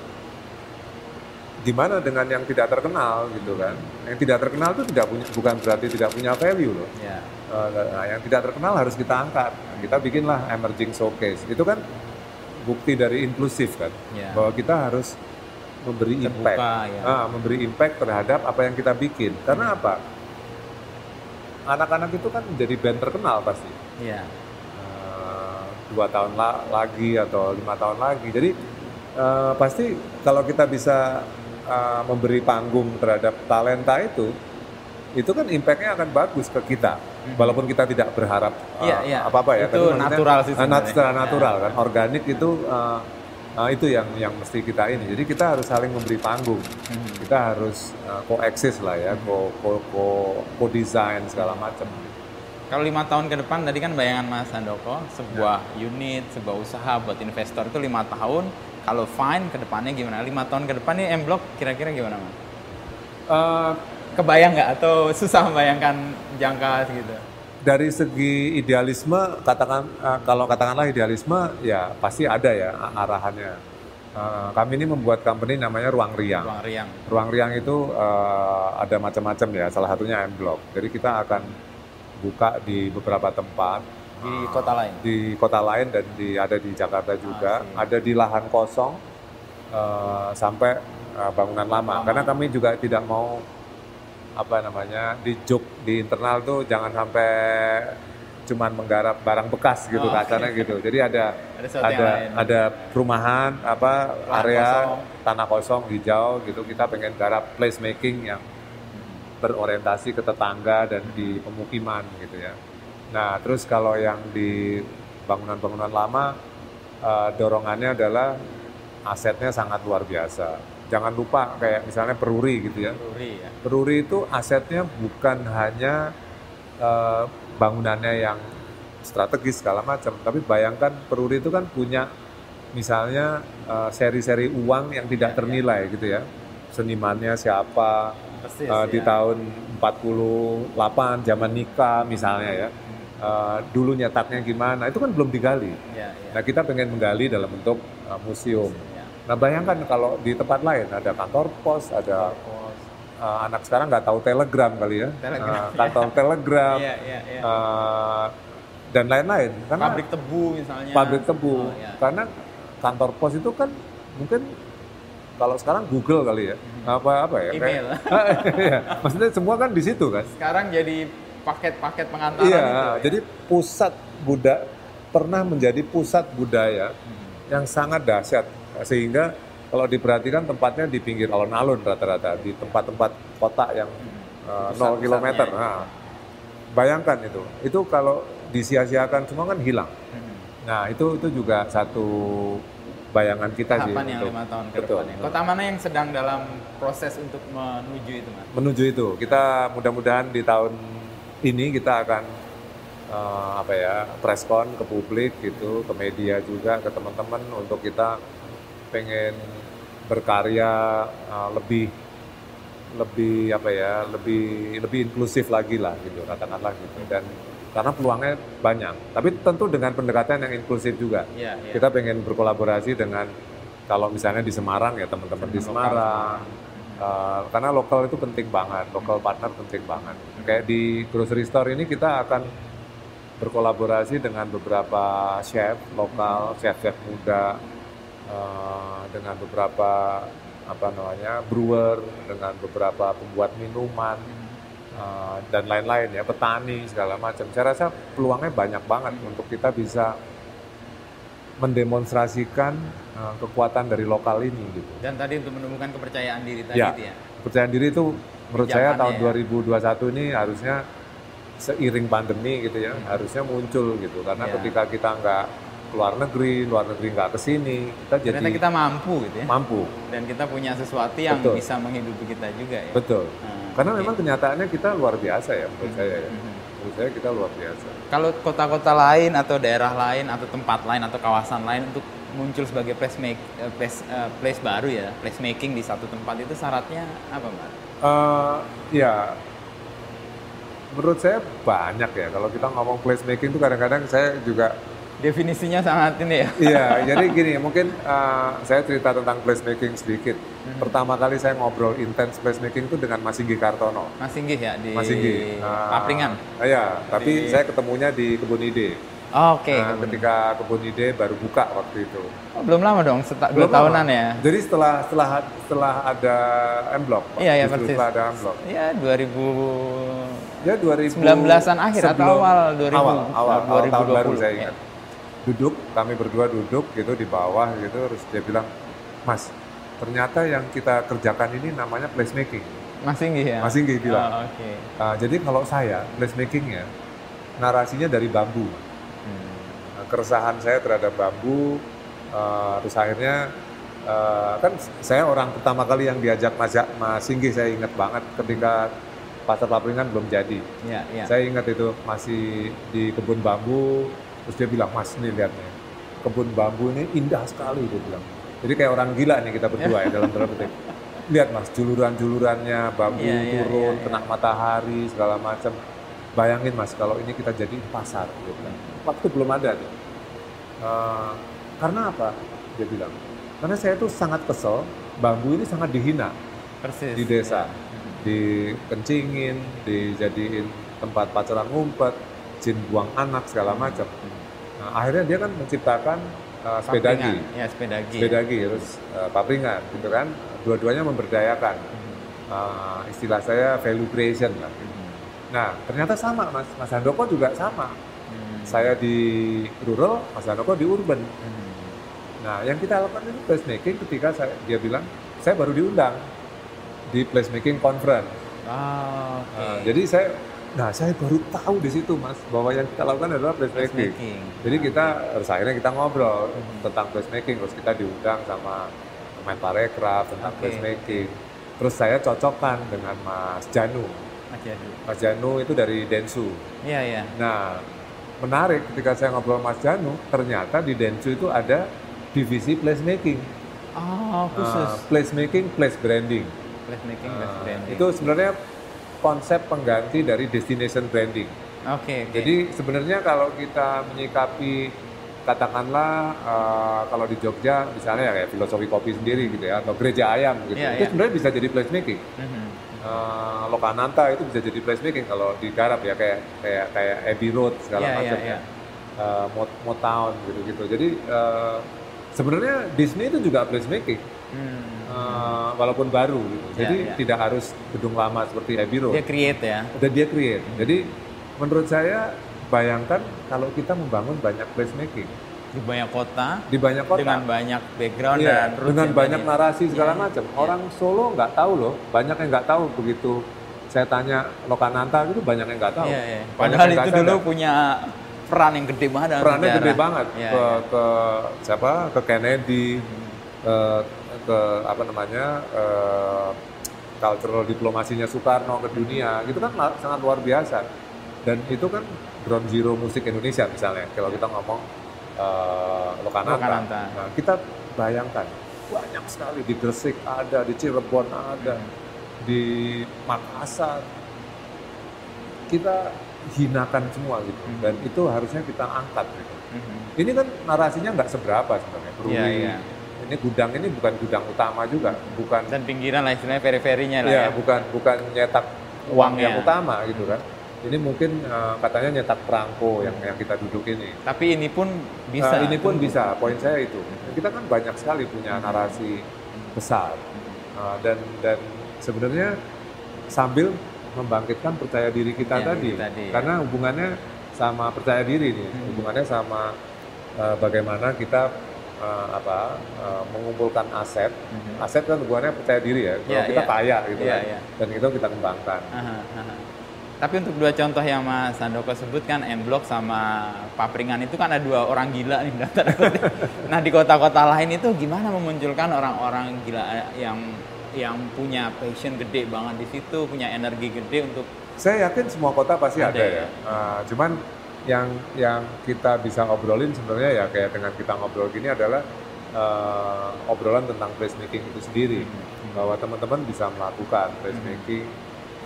gimana dengan yang tidak terkenal gitu kan yang tidak terkenal itu tidak punya bukan berarti tidak punya value loh Ya. Eh, nah, yang tidak terkenal harus kita angkat kita bikinlah emerging showcase itu kan bukti dari inklusif kan Ya. bahwa kita harus memberi Terbuka, impact ya. Ah, memberi impact terhadap apa yang kita bikin karena apa anak-anak itu kan menjadi band terkenal pasti Iya. Eh, dua tahun la- lagi atau lima tahun lagi jadi eh, pasti kalau kita bisa eh, memberi panggung terhadap talenta itu itu kan impactnya akan bagus ke kita, walaupun kita tidak berharap uh, Iya, iya. apa-apa ya. Itu Tapi maksudnya, natural sih uh. Iya. secara natural kan, organik itu uh, uh, itu yang yang mesti kita ini. Jadi kita harus saling memberi panggung, Hmm. kita harus uh, coexist lah ya, co co co, co design segala macam. Kalau lima tahun ke depan tadi kan bayangan Mas Handoko sebuah unit, sebuah usaha buat investor itu lima tahun. Kalau fine ke depannya gimana? Lima tahun ke depan nih M Block kira-kira gimana Mas? Uh, Kebayang nggak atau susah membayangkan jangka segitu? Dari segi idealisme katakan eh, kalau katakanlah idealisme ya pasti ada ya arahannya. Eh, kami ini membuat company namanya Ruang Riang. Ruang Riang. Ruang Riang itu eh, ada macam-macam ya. Salah satunya M Block. Jadi kita akan buka di beberapa tempat. Di kota lain. di kota lain dan di ada di Jakarta juga. Ah, ada di lahan kosong eh, sampai eh, bangunan lama. Karena kami juga tidak mau apa namanya di jok di internal tuh jangan sampai cuman menggarap barang bekas gitu Oh, kasarnya gitu jadi ada Ada ada ada perumahan apa Lahan area kosong. tanah kosong hijau gitu kita pengen garap place making yang berorientasi ke tetangga dan di pemukiman gitu ya. Nah, terus kalau yang di bangunan-bangunan lama eh, dorongannya adalah asetnya sangat luar biasa. Jangan lupa kayak misalnya Peruri gitu ya. Ruri ya. Peruri itu asetnya bukan hanya eh, bangunannya yang strategis segala macam, tapi bayangkan Peruri itu kan punya misalnya eh, seri-seri uang yang tidak ternilai gitu ya. Senimannya siapa, Persis Eh, di ya. tahun 48 zaman nikah misalnya ya. Eh, dulu nyetaknya gimana, itu kan belum digali. Ya, ya. Nah, kita pengen menggali dalam bentuk eh, museum. Nah, bayangkan kalau di tempat lain ada kantor pos, ada Pos. eh, anak sekarang nggak tahu telegram kali ya, Telegram, Eh, kantor telegram Iya, iya, iya. eh, dan lain-lain. Karena Pabrik tebu misalnya. pabrik tebu, Oh, ya. karena kantor pos itu kan mungkin kalau sekarang Google kali ya, apa apa ya? Email. Iya, maksudnya semua kan di situ kan. Sekarang jadi paket-paket pengantaran Iya, itu. ya. jadi pusat budaya pernah menjadi pusat budaya yang sangat dahsyat sehingga kalau diperhatikan tempatnya di pinggir alun-alun rata-rata di tempat-tempat kota yang uh, 0 km. Nah, bayangkan itu, itu kalau disia-siakan semua kan hilang. Hmm. Nah itu itu juga satu bayangan kita sih Tahapan yang untuk lima tahun ke betul. depan ya. Kota mana yang sedang dalam proses untuk menuju itu mas? menuju itu. Kita mudah-mudahan di tahun ini kita akan eh, apa ya preskon ke publik gitu, ke media juga, ke teman-teman untuk kita pengen berkarya eh, lebih lebih apa ya lebih lebih inklusif lagi lah gitu katakanlah gitu. Dan karena peluangnya banyak tapi tentu dengan pendekatan yang inklusif juga. Iya, iya. kita pengen berkolaborasi dengan kalau misalnya di Semarang ya teman-teman di Lokal. Semarang Uh, karena lokal itu penting banget lokal partner penting banget. Kayak di grocery store ini kita akan berkolaborasi dengan beberapa chef lokal chef-chef muda uh, dengan beberapa apa namanya brewer dengan beberapa pembuat minuman uh, dan lain-lain ya petani segala macam saya rasa peluangnya banyak banget untuk kita bisa mendemonstrasikan uh, kekuatan dari lokal ini gitu. Dan tadi untuk menumbuhkan kepercayaan diri tadi Ya, itu ya. kepercayaan diri itu menurut saya tahun Kebijakannya 2021 ini harusnya seiring pandemi gitu ya, harusnya muncul gitu. Karena Ya. ketika kita nggak keluar negeri, luar negeri nggak ke sini, kita jadi Ternyata kita mampu gitu ya. mampu. Dan kita punya sesuatu yang Betul. bisa menghidupi kita juga ya. Betul. Hmm, Karena oke. memang kenyataannya kita luar biasa ya menurut saya ya. Mhm. Menurut saya kita luar biasa. Kalau kota-kota lain atau daerah lain atau tempat lain atau kawasan lain untuk muncul sebagai place make eh, place, eh, place baru ya, place making di satu tempat itu syaratnya apa, Mbak? Eh, ya, menurut saya banyak ya. Kalau kita ngomong placemaking itu kadang-kadang saya juga Definisinya sangat ini ya. Iya, jadi gini, mungkin uh, saya cerita tentang placemaking sedikit. Hmm. Pertama kali saya ngobrol intens placemaking itu dengan Mas Singgi Kartono. Mas Singgih ya di Mas Singgi. uh, Papringan. Iya, tapi Di- saya ketemunya di Kebun Ide. Oh, Oke. Nah, ketika Kebun Ide baru buka waktu itu. Oh, belum lama dong, seta- dua Belum tahunan lama. ya. Jadi setelah setelah setelah ada M Block. Iya, iya, persis. Setelah ada M Block. Ya 2000 Ya 2000 19-an akhir atau sebelum- awal 2000? Awal, awal, awal tahun 2020, baru saya ya. Duduk, kami berdua duduk gitu di bawah gitu, terus dia bilang, Mas, ternyata yang kita kerjakan ini namanya placemaking. Mas Singgi ya? Mas Singgi bilang. Oh, Oke. Uh, jadi kalau saya placemakingnya narasinya dari bambu. Hmm. Nah, keresahan saya terhadap bambu, uh, terus akhirnya uh, kan saya orang pertama kali yang diajak Mas, Mas Singgi saya ingat banget ketika pasar papringan belum jadi. Iya, iya. Saya ingat itu masih di kebun bambu, terus dia bilang Mas nih lihat nih kebun bambu ini indah sekali dia bilang. Jadi kayak orang gila nih kita berdua ya dalam dalam petik. Lihat mas, juluran-julurannya bambu Iya, iya, turun, iya, iya. kena matahari segala macam. Bayangin mas kalau ini kita jadi pasar, dia bilang. Waktu belum ada tuh. Eh, karena apa? Dia bilang. Karena saya tuh sangat kesel, bambu ini sangat dihina Persis. di desa, Iya. dikencingin, dijadiin tempat pacaran ngumpet, jin buang anak segala macam. Nah, akhirnya dia kan menciptakan uh, sepedagi. Ya, sepedagi. sepedagi terus uh, papringan, gitu kan. Dua-duanya memberdayakan. Uh, istilah saya value creation lah. Nah, ternyata sama Mas. Mas Handoko juga sama. Hmm. Saya di rural, Mas Handoko di urban. Hmm. Nah, yang kita lakukan itu placemaking ketika saya, dia bilang, saya baru diundang di placemaking conference. Ah, oke. Nah, jadi saya, nah saya baru tahu di situ mas bahwa yang kita lakukan adalah placemaking. Placemaking. Jadi kita terus akhirnya kita ngobrol Mhm. tentang placemaking, terus kita diundang sama Kemenparekraf tentang Oke. placemaking. Terus saya cocokkan dengan Mas Janu. Mas Jadu. Mas Janu itu dari Densu. Iya, iya. Nah, menarik ketika saya ngobrol Mas Janu, ternyata di Densu itu ada divisi placemaking. Oh, khusus. Nah, placemaking, place branding. Placemaking, plus Nah, branding. itu sebenarnya konsep pengganti dari destination branding. Oke, oke. Jadi sebenarnya kalau kita menyikapi katakanlah eh, kalau di Jogja misalnya ya kayak filosofi kopi sendiri gitu ya atau gereja ayam gitu. Iya, itu iya. sebenarnya bisa jadi placemaking. Mhm. Eh, Lokananta itu bisa jadi placemaking kalau di Garap ya kayak kayak kayak Abbey Road segala Iya, macam iya, ya. Eh, Mo- Motown gitu-gitu. Jadi eh, sebenarnya Disney itu juga placemaking. Hmm. Eh, walaupun baru gitu. Iya, Jadi iya. tidak harus gedung lama seperti Abbey Road. Dia create ya. Dan dia create. Jadi menurut saya bayangkan kalau kita membangun banyak placemaking Di banyak kota, di banyak kota. dengan banyak background Iya, dan dengan banyak tadi. narasi segala Iya, macam. iya. Orang Solo nggak tahu loh, banyak yang nggak tahu begitu. Saya tanya Lokananta itu banyak yang nggak tahu. Iya, iya. Banyak Padahal itu dulu sadar. punya peran yang gede banget perannya sejarah. gede banget Iya, ke iya. ke siapa ke Kennedy Hmm. ke ke apa namanya eh, cultural diplomasinya Soekarno ke dunia gitu kan sangat luar biasa dan itu kan ground zero musik Indonesia misalnya kalau kita ngomong eh, Lokananta. Lokananta. Nah, kita bayangkan banyak sekali di Gresik ada di Cirebon ada Hmm. di Makassar kita hinakan semua gitu Hmm. dan itu harusnya kita angkat gitu. Mhm. Ini kan narasinya nggak seberapa sebenarnya. Iya, iya. Ini gudang ini bukan gudang utama juga, bukan Dan pinggiran lah istilahnya peri-perinya lah ya, ya. bukan bukan nyetak uang Uangnya. yang utama gitu kan. Ini mungkin eh, katanya nyetak perangko yang yang kita duduk ini. Tapi ini pun bisa. Nah, ini pun bisa. Poin saya itu. Kita kan banyak sekali punya narasi besar Nah, dan dan sebenarnya sambil membangkitkan percaya diri kita Iya, tadi. diri tadi, ya. Karena hubungannya sama percaya diri nih. Hmm. Hubungannya sama eh, bagaimana kita eh, apa eh, mengumpulkan aset. Mhm. Aset kan hubungannya percaya diri ya. Kalau Iya, kita iya. kaya gitu Iya, kan. iya. Dan itu kita kembangkan. Aha, aha. Tapi untuk dua contoh yang Mas Sandoko sebutkan, M Block sama Papringan itu kan ada dua orang gila nih. kutip. nah di kota-kota lain itu gimana memunculkan orang-orang gila yang yang punya passion gede banget di situ, punya energi gede untuk Saya yakin semua kota pasti Ada ada, ya? ya. Uh, cuman yang yang kita bisa obrolin sebenarnya ya kayak dengan kita ngobrol gini adalah uh, obrolan tentang placemaking itu sendiri. Hmm. Bahwa teman-teman bisa melakukan placemaking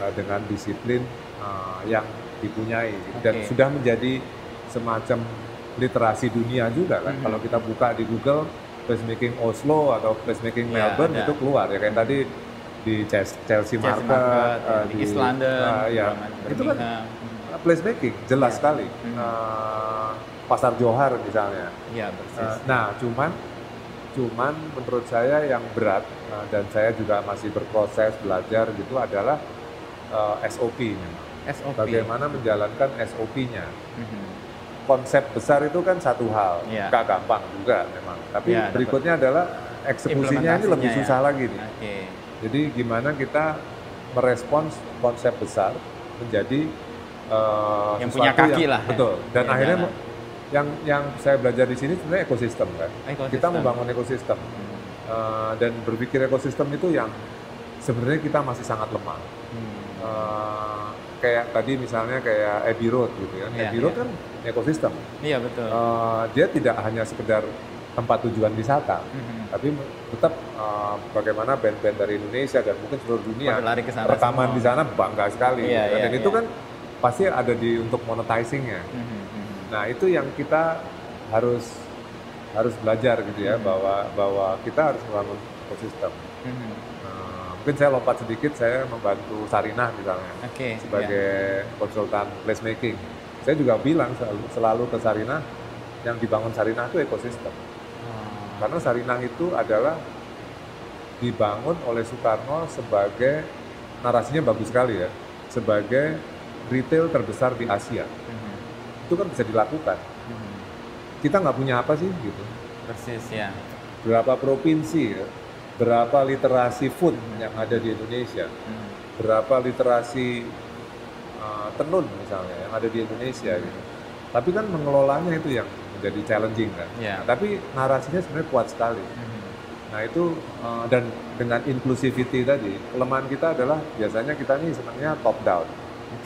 uh, dengan disiplin uh, yang dipunyai gitu. dan sudah menjadi semacam literasi dunia juga kan. Mhm. Kalau kita buka di Google placemaking Oslo atau placemaking Ya, Melbourne ada. itu keluar ya kayak tadi di Chelsea, Chelsea Market, Market, uh, di East London, uh, ya. Birmingham. itu kan Placemaking jelas Ya. sekali. Uh, pasar Johar misalnya Iya persis. Uh, nah cuman cuman menurut saya yang berat uh, dan saya juga masih berproses belajar gitu adalah uh, SOP memang. SOP. bagaimana menjalankan SOP-nya Mhm. konsep besar itu kan satu hal Iya. nggak gampang juga memang tapi dapat. berikutnya adalah eksekusinya ini lebih Implementasinya ya. susah lagi nih Oke. jadi gimana kita merespons konsep besar menjadi uh, yang punya kaki yang- lah. ya. Betul. Dan Iya, akhirnya jalan. yang yang saya belajar di sini sebenarnya ekosistem kan. Ekosistem. Kita membangun ekosistem Uh, dan berpikir ekosistem itu yang sebenarnya kita masih sangat lemah. Hmm. Uh, kayak tadi misalnya kayak Abbey Road gitu kan. Iya, Abbey Road iya. kan ekosistem. Iya betul. Uh, dia tidak hanya sekedar tempat tujuan wisata, Mhm. tapi tetap uh, bagaimana band-band dari Indonesia dan mungkin seluruh dunia Pada lari ke sana rekaman semua. di sana bangga sekali. Iya, gitu kan. iya, dan itu iya. kan pasti ada di untuk monetizingnya. Mhm, mhm. Nah itu yang kita harus harus belajar gitu ya Hmm. bahwa bahwa kita harus membangun ekosistem. Mhm. Nah, mungkin saya lompat sedikit, saya membantu Sarinah misalnya Oke. sebagai konsultan placemaking. Saya juga bilang selalu, selalu ke Sarinah yang dibangun Sarinah itu ekosistem. iya. Oh. Karena Sarinah itu adalah dibangun oleh Soekarno sebagai narasinya bagus sekali ya, sebagai retail terbesar di Asia. Mhm, Itu kan bisa dilakukan. mhm. Kita nggak punya apa sih gitu. Persis ya. Berapa provinsi ya, berapa literasi food yang ada di Indonesia, Mhm. berapa literasi uh, tenun misalnya yang ada di Indonesia gitu. Tapi kan mengelolanya itu yang menjadi challenging kan. Ya. Nah, tapi narasinya sebenarnya kuat sekali. Mhm. Nah itu uh, dan dengan inclusivity tadi kelemahan kita adalah biasanya kita ini senangnya top down.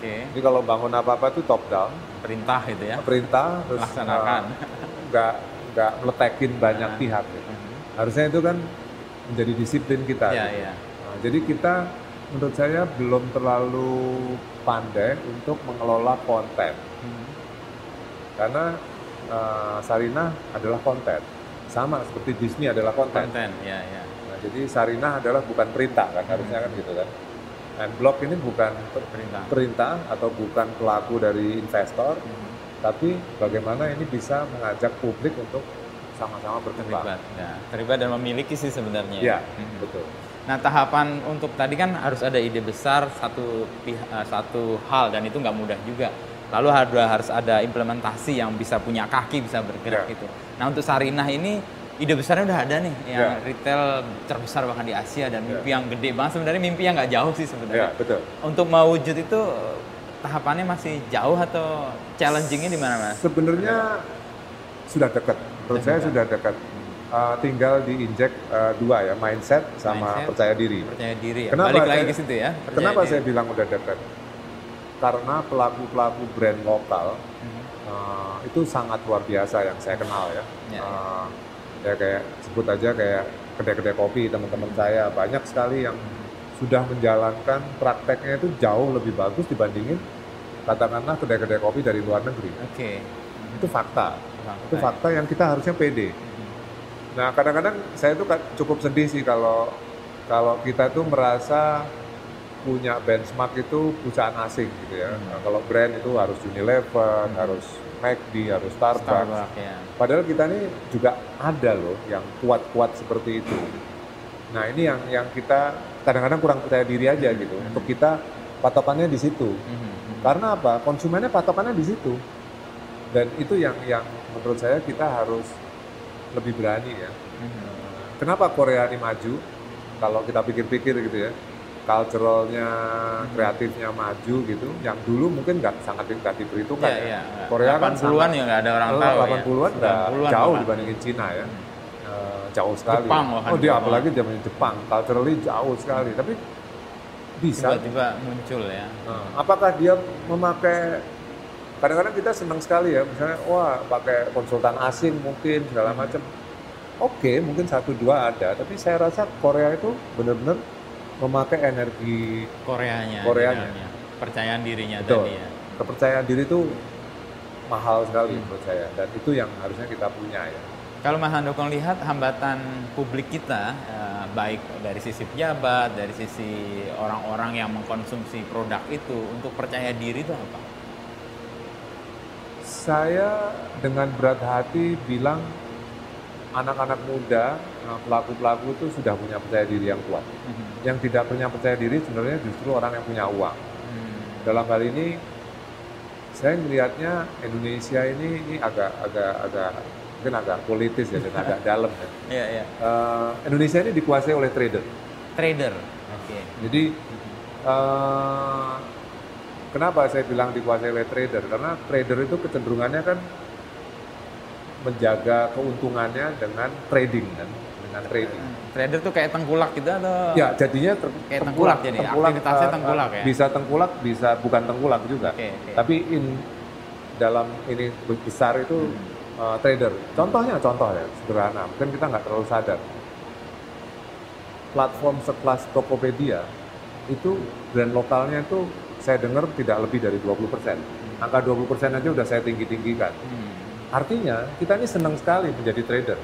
Oke. Jadi kalau bangun apa-apa itu top down, Perintah itu ya. perintah terus Laksanakan. uh, nggak nggak meletekin banyak Nah. pihak. gitu. Mhm. Harusnya itu kan menjadi disiplin kita. Iya gitu. iya. Nah, jadi kita menurut saya belum terlalu pandai untuk mengelola konten Mhm. karena uh, Sarinah adalah konten sama seperti Disney adalah konten. Konten. Ya ya. Nah, jadi Sarinah adalah bukan perintah kan harusnya kan gitu kan. And Block ini bukan per- Perintah. perintah atau bukan pelaku dari investor, Mhm. tapi bagaimana ini bisa mengajak publik untuk sama-sama berkembang. Terlibat. Ya. Terlibat dan memiliki sih sebenarnya. Iya, Mhm. betul. Nah tahapan untuk tadi kan harus ada ide besar satu pihak eh, satu hal dan itu nggak mudah juga. Lalu harus ada implementasi yang bisa punya kaki bisa bergerak Ya. gitu. Nah untuk Sarinah ini ide besarnya udah ada nih yang Ya. retail terbesar bahkan di Asia dan mimpi yang gede banget sebenarnya mimpi yang nggak jauh sih Ya, sebenarnya. betul. Untuk mewujud itu eh, tahapannya masih jauh atau challengingnya di mana mas? Sebenarnya sudah dekat. Menurut Sudah saya dekat. sudah dekat. Uh, tinggal diinjek uh, dua ya, mindset sama Mindset. percaya diri. Percaya diri ya. Kenapa Balik lagi saya- ke situ ya. percaya Kenapa diri. saya bilang udah dekat? Karena pelaku-pelaku brand lokal uh, itu sangat luar biasa yang saya kenal ya. Ya, ya. Uh, ya kayak sebut aja kayak kedai-kedai kopi teman-teman saya banyak sekali yang sudah menjalankan prakteknya itu jauh lebih bagus dibandingin katakanlah kedai-kedai kopi dari luar negeri. Oke. Itu fakta. Itu fakta yang kita harusnya pede. Mhm. Nah kadang-kadang saya ka- cukup sedih sih kalau kalau kita tuh merasa punya benchmark itu perusahaan asing gitu ya. Hmm. Nah, kalau brand itu harus Unilever, Hmm. harus McD, harus Starbucks. Starbucks ya. Padahal kita ini juga ada loh yang kuat-kuat seperti itu. Nah ini yang yang kita kadang-kadang kurang percaya diri aja gitu. Hmm. Untuk kita patokannya di situ. Mhm. Karena apa? Konsumennya patokannya di situ. Dan itu yang yang menurut saya kita harus lebih berani ya. Mhm. Kenapa Korea ini maju? Kalau kita pikir-pikir gitu ya, culturalnya, kreatifnya maju gitu. Yang dulu mungkin nggak sangat nggak diperhitungkan Iya, ya. iya. Korea kan 80-an ya nggak ada orang tahu ya. 80-an udah 90-an jauh bahkan. dibandingin Cina ya. Hmm. Eh, jauh sekali. Jepang bahkan oh dia apalagi zaman Jepang, culturally jauh sekali. Tapi bisa. Tiba-tiba muncul ya. Nah, apakah dia memakai kadang-kadang kita senang sekali ya misalnya wah pakai konsultan asing mungkin segala Hmm. macam oke mungkin satu dua ada tapi saya rasa Korea itu benar-benar memakai energi Koreanya. Koreanya. di. Percayaan dirinya Betul. tadi ya. kepercayaan diri itu mahal sekali Hmm. menurut saya dan itu yang harusnya kita punya ya Kalau Mas Handokong lihat hambatan publik kita, eh, baik dari sisi pejabat, dari sisi orang-orang yang mengkonsumsi produk itu, untuk percaya diri itu apa? saya dengan berat hati bilang anak-anak muda pelaku-pelaku itu sudah punya percaya diri yang kuat Mhm. yang tidak punya percaya diri sebenarnya justru orang yang punya uang Hmm. dalam hal ini saya melihatnya Indonesia ini, ini agak agak agak mungkin agak politis ya dan agak dalam ya. Iya, iya. Eh, Indonesia ini dikuasai oleh trader. Trader. Oke. Jadi eh, kenapa saya bilang dikuasai oleh trader? Karena trader itu kecenderungannya kan menjaga keuntungannya dengan trading kan, dengan trading. Trader tuh kayak tengkulak gitu atau? Ya, jadinya ter- Kayak tengkulak jadi, aktivitasnya eh, tengkulak ya? Bisa tengkulak, bisa bukan tengkulak juga. Oke, oke. Tapi in dalam ini besar itu Hmm. eh, trader. Contohnya, contoh ya, sederhana. Mungkin kita nggak terlalu sadar. Platform sekelas Tokopedia itu brand lokalnya itu saya dengar tidak lebih dari 20%. Angka 20% aja udah saya tinggi-tinggikan. Hmm. Artinya kita ini senang sekali menjadi trader.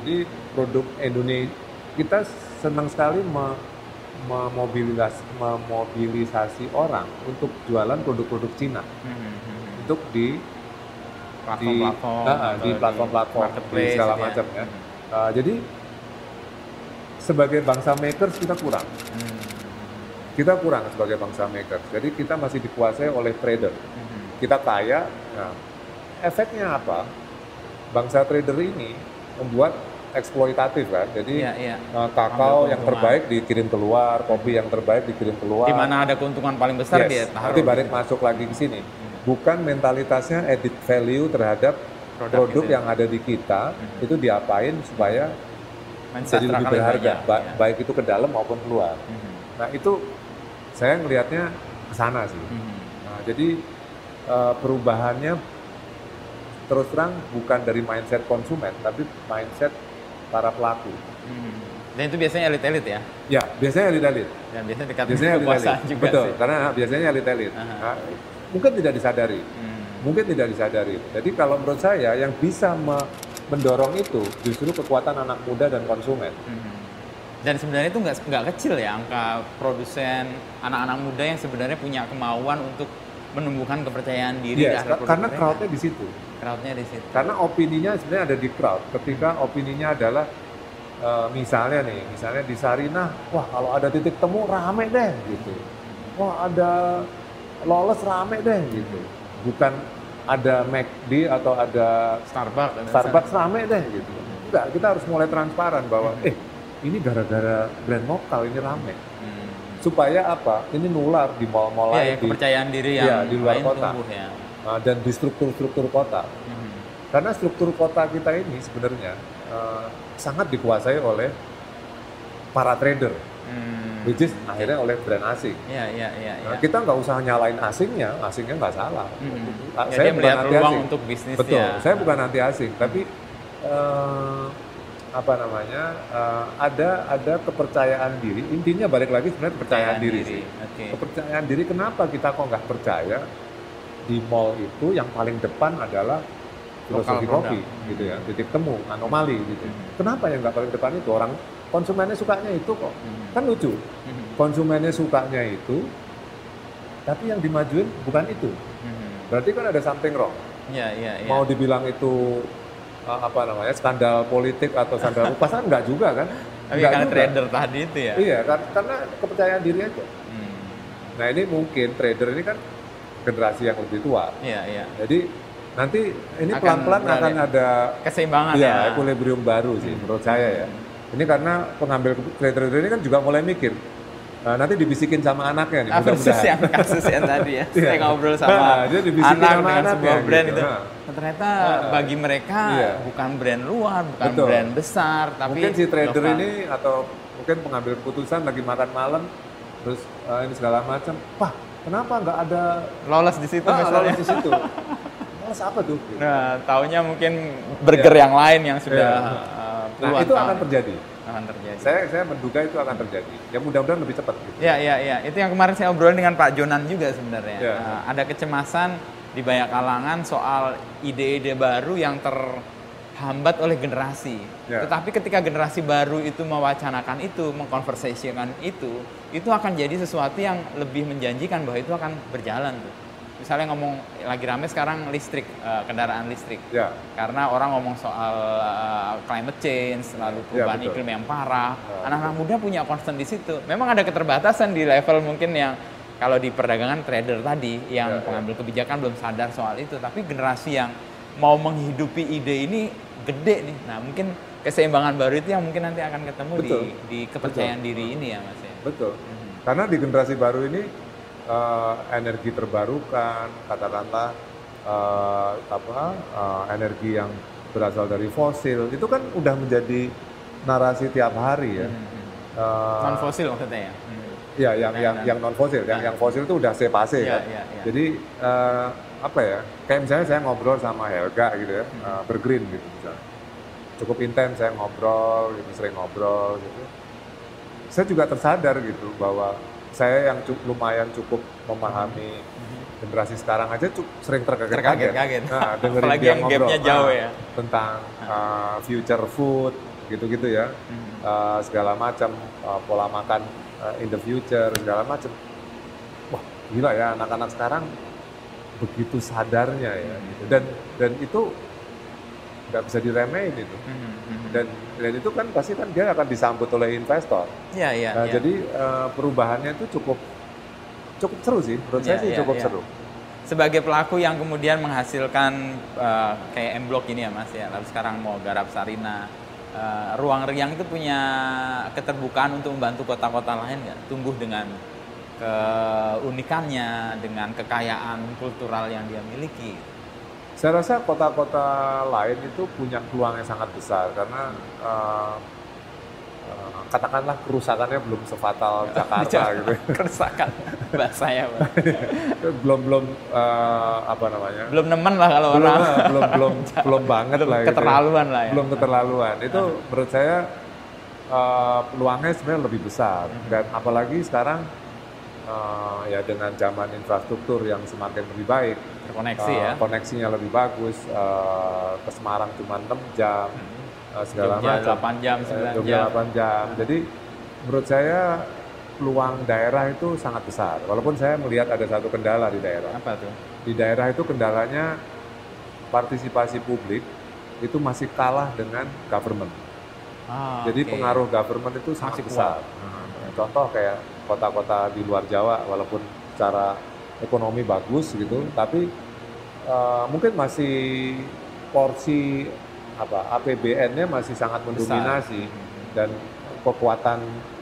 Hmm. Nah, jadi produk Indonesia kita senang sekali me, memobilis, memobilisasi orang untuk jualan produk-produk Cina Hmm. Hmm. untuk di di platform-platform Ah, ah, di platform-platform di marketplace segala gitu ya. macam ya. Hmm. Ah, jadi sebagai bangsa makers kita kurang. Hmm. Kita kurang sebagai bangsa makers. Jadi kita masih dikuasai oleh trader. Hmm. Kita kaya. Nah, efeknya apa? Bangsa trader ini membuat eksploitatif kan. Jadi iya. uh, kakao yang terbaik dikirim keluar, kopi yang terbaik dikirim keluar. Di mana ada keuntungan paling besar Yes, dia taruh. nanti balik masuk lagi ke sini. Bukan mentalitasnya edit value terhadap Produk produk, itu ya. yang ada di kita Mhm. itu diapain supaya jadi lebih berharga, ba- ya. baik itu ke dalam maupun keluar. Mhm. Nah itu saya ngelihatnya ke sana sih. Mhm. Nah, jadi eh, perubahannya terus terang bukan dari mindset konsumen, tapi mindset para pelaku. Mhm. Dan itu biasanya elit-elit ya. Ya, biasanya elit-elit. Dan biasanya dekat Biasanya kekuasaan juga Betul, sih. karena biasanya elit-elit. Nah, mungkin tidak disadari. Hmm. Mungkin tidak disadari. Jadi kalau menurut saya yang bisa me- mendorong itu justru kekuatan anak muda dan konsumen. Mhm. Dan sebenarnya itu nggak nggak kecil ya angka produsen anak-anak muda yang sebenarnya punya kemauan untuk menumbuhkan kepercayaan diri Yes, karena crowdnya di situ. crowdnya di situ. Karena opininya sebenarnya ada di crowd. Ketika opininya adalah eh, misalnya nih, misalnya di Sarinah, wah kalau ada titik temu rame deh gitu. Wah ada lolos rame deh gitu. Bukan ada McD atau ada Starbucks. ada Starbucks rame deh gitu. Enggak, kita harus mulai transparan bahwa Hmm. eh ini gara-gara brand lokal ini rame. Hmm. Supaya apa? Ini nular di mall-mall Ya, lain ya, di- kepercayaan diri yang Iya, di luar lain kota. tumbuh ya. uh, dan di struktur-struktur kota. Mhm. Karena struktur kota kita ini sebenarnya uh, sangat dikuasai oleh para trader, Hmm. which is akhirnya oleh brand asing. Iya, iya, iya. Nah, iya. kita nggak usah nyalain asingnya, asingnya nggak salah. Ya, saya dia bukan melihat anti asing. untuk bisnis Betul, ya. saya bukan anti asing, tapi eh, apa namanya eh, ada ada kepercayaan diri. Intinya balik lagi sebenarnya kepercayaan diri. sih. Oke. Kepercayaan diri kenapa kita kok nggak percaya di mall itu yang paling depan adalah filosofi kopi produk. gitu ya, titik temu, anomali gitu. Mhm. Kenapa yang nggak paling depan itu orang konsumennya sukanya itu kok? Mhm. Kan lucu. Mhm. Konsumennya sukanya itu, tapi yang dimajuin bukan itu. Mhm. Berarti kan ada something wrong. Iya, iya, iya. Mau dibilang itu uh, apa namanya skandal politik atau skandal upas kan nggak juga kan? Tapi karena juga. trader tadi itu ya. Iya, kar- karena kepercayaan diri aja. Hmm. Nah ini mungkin trader ini kan generasi yang lebih tua. Iya, iya. Jadi nanti ini Akan pelan-pelan beralih. akan ada Keseimbangan ya, ya. equilibrium baru sih menurut saya ya. Ini karena pengambil kepu- trader ini kan juga mulai mikir. Nah, nanti dibisikin sama anaknya nih, Ah, mudah-mudahan. yang kasus yang tadi ya. Iya. Saya ngobrol sama Nah, dia anak sama dengan sebuah brand gitu. itu. Nah. Ternyata Nah. bagi mereka Iya. bukan brand luar, bukan Betul. brand besar, tapi mungkin si trader lokal. ini atau mungkin pengambil keputusan lagi makan malam terus eh, ini segala macam wah kenapa nggak ada lolos di situ ah, misalnya. lolos di situ lolos apa tuh Gitu. Nah, taunya mungkin burger yang lain yang sudah Iya. uh, nah puluhan itu tahun akan terjadi akan terjadi. saya saya menduga itu akan terjadi ya mudah-mudahan lebih cepat gitu. Ya, ya, ya. Itu yang kemarin saya obrolin dengan Pak Jonan juga sebenarnya. Ya. Uh, ada kecemasan di banyak kalangan soal ide-ide baru yang terhambat oleh generasi. Ya. Tetapi ketika generasi baru itu mewacanakan itu, mengkonversasikan itu, itu akan jadi sesuatu yang lebih menjanjikan bahwa itu akan berjalan tuh. Misalnya ngomong lagi rame sekarang listrik, uh, kendaraan listrik. ya Karena orang ngomong soal uh, climate change, lalu perubahan betul. iklim yang parah. Ya, Anak-anak muda punya concern di situ. Memang ada keterbatasan di level mungkin yang kalau di perdagangan trader tadi yang Ya, ya. pengambil kebijakan belum sadar soal itu. Tapi generasi yang mau menghidupi ide ini gede nih. Nah mungkin keseimbangan baru itu yang mungkin nanti akan ketemu di, Betul. di kepercayaan diri ini ya mas ya. betul Mhm. Karena di generasi baru ini uh, energi terbarukan, katakanlah uh, apa uh, energi yang berasal dari fosil itu kan udah menjadi narasi tiap hari ya. Hmm. Uh, non fosil maksudnya ya. Hmm. Ya, yang yang yang non fosil, yang yang fosil itu udah sepase ya, kan. Ya, ya. Jadi uh, apa ya? Kayak misalnya saya ngobrol sama Helga gitu ya, hmm. uh, bergreen gitu misalnya. Cukup intens saya ngobrol, gitu, sering ngobrol gitu. Saya juga tersadar gitu bahwa saya yang cukup, lumayan cukup memahami hmm. generasi sekarang aja cukup sering terkaget-kaget. Nah, dengerin Apalagi dia yang ngobrol jauh nah, ya. tentang uh, future food gitu-gitu ya, hmm. uh, segala macam uh, pola makan uh, in the future segala macam. Wah gila ya anak-anak sekarang begitu sadarnya ya, hmm. gitu. dan dan itu nggak bisa diremehin itu. Hmm dan dan itu kan pasti kan dia akan disambut oleh investor. Iya iya. Nah, ya. Jadi uh, perubahannya itu cukup cukup seru sih, menurut ya, saya sih ya, cukup ya. seru. Sebagai pelaku yang kemudian menghasilkan uh, kayak M Block ini ya Mas ya, lalu sekarang mau garap Sarina, uh, ruang Riang itu punya keterbukaan untuk membantu kota-kota lain nggak tumbuh dengan keunikannya, dengan kekayaan kultural yang dia miliki. Saya rasa kota-kota lain itu punya peluang yang sangat besar karena uh, uh, katakanlah kerusakannya belum sefatal Jakarta gitu. Kerusakan bahasanya. belum belum uh, apa namanya? Belum nemen lah kalau belum, orang. belum belum belum banget belum lah. Keterlaluan gitu. lah ya. Belum keterlaluan. Itu uh. menurut saya uh, peluangnya sebenarnya lebih besar uh dan apalagi sekarang uh, ya dengan zaman infrastruktur yang semakin lebih baik. Terkoneksi uh, ya. koneksinya lebih bagus uh, ke Semarang cuma 6 jam hmm. uh, segala macam. 8 jam 9 jam. 8 jam. Jadi menurut saya peluang daerah itu sangat besar. Walaupun saya melihat ada satu kendala di daerah. Apa tuh? Di daerah itu kendalanya partisipasi publik itu masih kalah dengan government. Ah, jadi okay. pengaruh government itu sangat masih besar. hmm. contoh kayak kota-kota di luar Jawa walaupun secara ekonomi bagus gitu, tapi uh, mungkin masih porsi apa APBN-nya masih sangat mendominasi Besar. dan kekuatan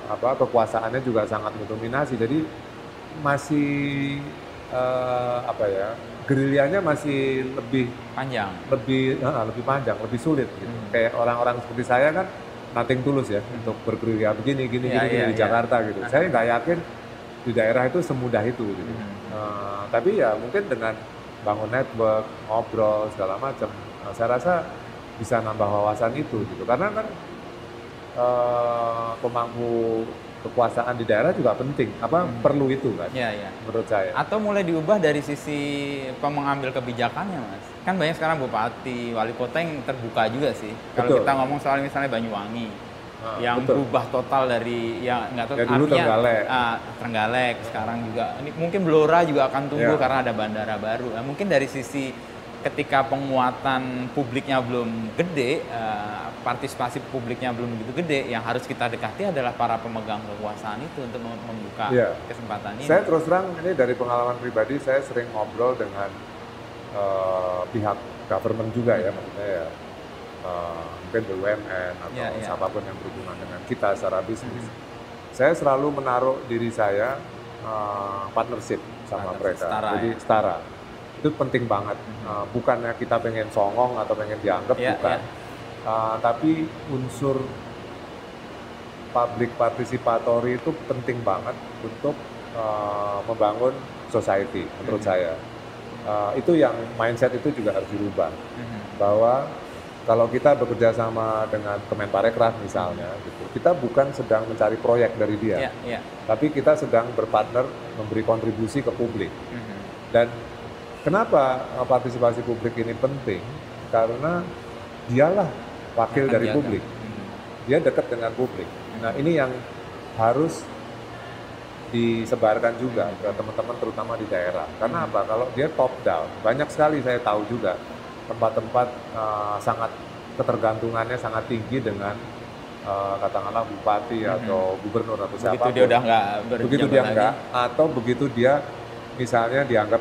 apa kekuasaannya juga sangat mendominasi. Jadi masih uh, apa ya gerilyanya masih lebih panjang, lebih uh, lebih panjang, lebih sulit. Gitu. Hmm. Kayak orang-orang seperti saya kan nating tulus ya hmm. untuk bergerilya begini, gini, ya, gini, ya, gini ya. di iya. Jakarta gitu. Saya nggak yakin di daerah itu semudah itu gitu. Hmm. Uh, tapi ya mungkin dengan bangun network, ngobrol segala macam, uh, saya rasa bisa nambah wawasan itu gitu. Karena kan uh, pemangku kekuasaan di daerah juga penting, apa hmm. perlu itu kan? Ya, ya. Menurut saya. Atau mulai diubah dari sisi pengambil kebijakannya, mas. Kan banyak sekarang bupati, wali kota yang terbuka juga sih. Kalau kita ngomong soal misalnya Banyuwangi, Nah, yang betul. berubah total dari yang nggak tahu ya, dulu artinya Trenggalek. Uh, Trenggalek sekarang juga ini mungkin Blora juga akan tumbuh ya. karena ada bandara baru. Nah, mungkin dari sisi ketika penguatan publiknya belum gede, uh, partisipasi publiknya belum begitu gede, yang harus kita dekati adalah para pemegang kekuasaan itu untuk membuka ya. kesempatan ini. Saya terus terang ini dari pengalaman pribadi, saya sering ngobrol dengan uh, pihak government juga ya, maksudnya ya uh, mungkin BUMN atau yeah, yeah. siapa pun yang berhubungan dengan kita secara bisnis. Hmm. Saya selalu menaruh diri saya uh, partnership sama partnership mereka, setara, jadi ya? setara. Itu penting banget. Uh, bukannya kita pengen songong atau pengen dianggap, yeah, bukan. Yeah. Uh, tapi unsur public participatory itu penting banget untuk uh, membangun society menurut hmm. saya. Uh, itu yang mindset itu juga harus dirubah hmm. bahwa kalau kita bekerja sama dengan Kemenparekraf misalnya, gitu, kita bukan sedang mencari proyek dari dia, yeah, yeah. tapi kita sedang berpartner memberi kontribusi ke publik. Mm -hmm. Dan kenapa eh, partisipasi publik ini penting? Karena dialah wakil Akan dari publik, dia dekat dengan publik. Nah ini yang harus disebarkan juga ke teman-teman terutama di daerah. Karena apa? Kalau dia top down, banyak sekali saya tahu juga tempat-tempat uh, sangat ketergantungannya sangat tinggi dengan uh, katakanlah bupati -hmm. atau gubernur atau siapa begitu dia udah nggak begitu dia enggak atau begitu dia misalnya dianggap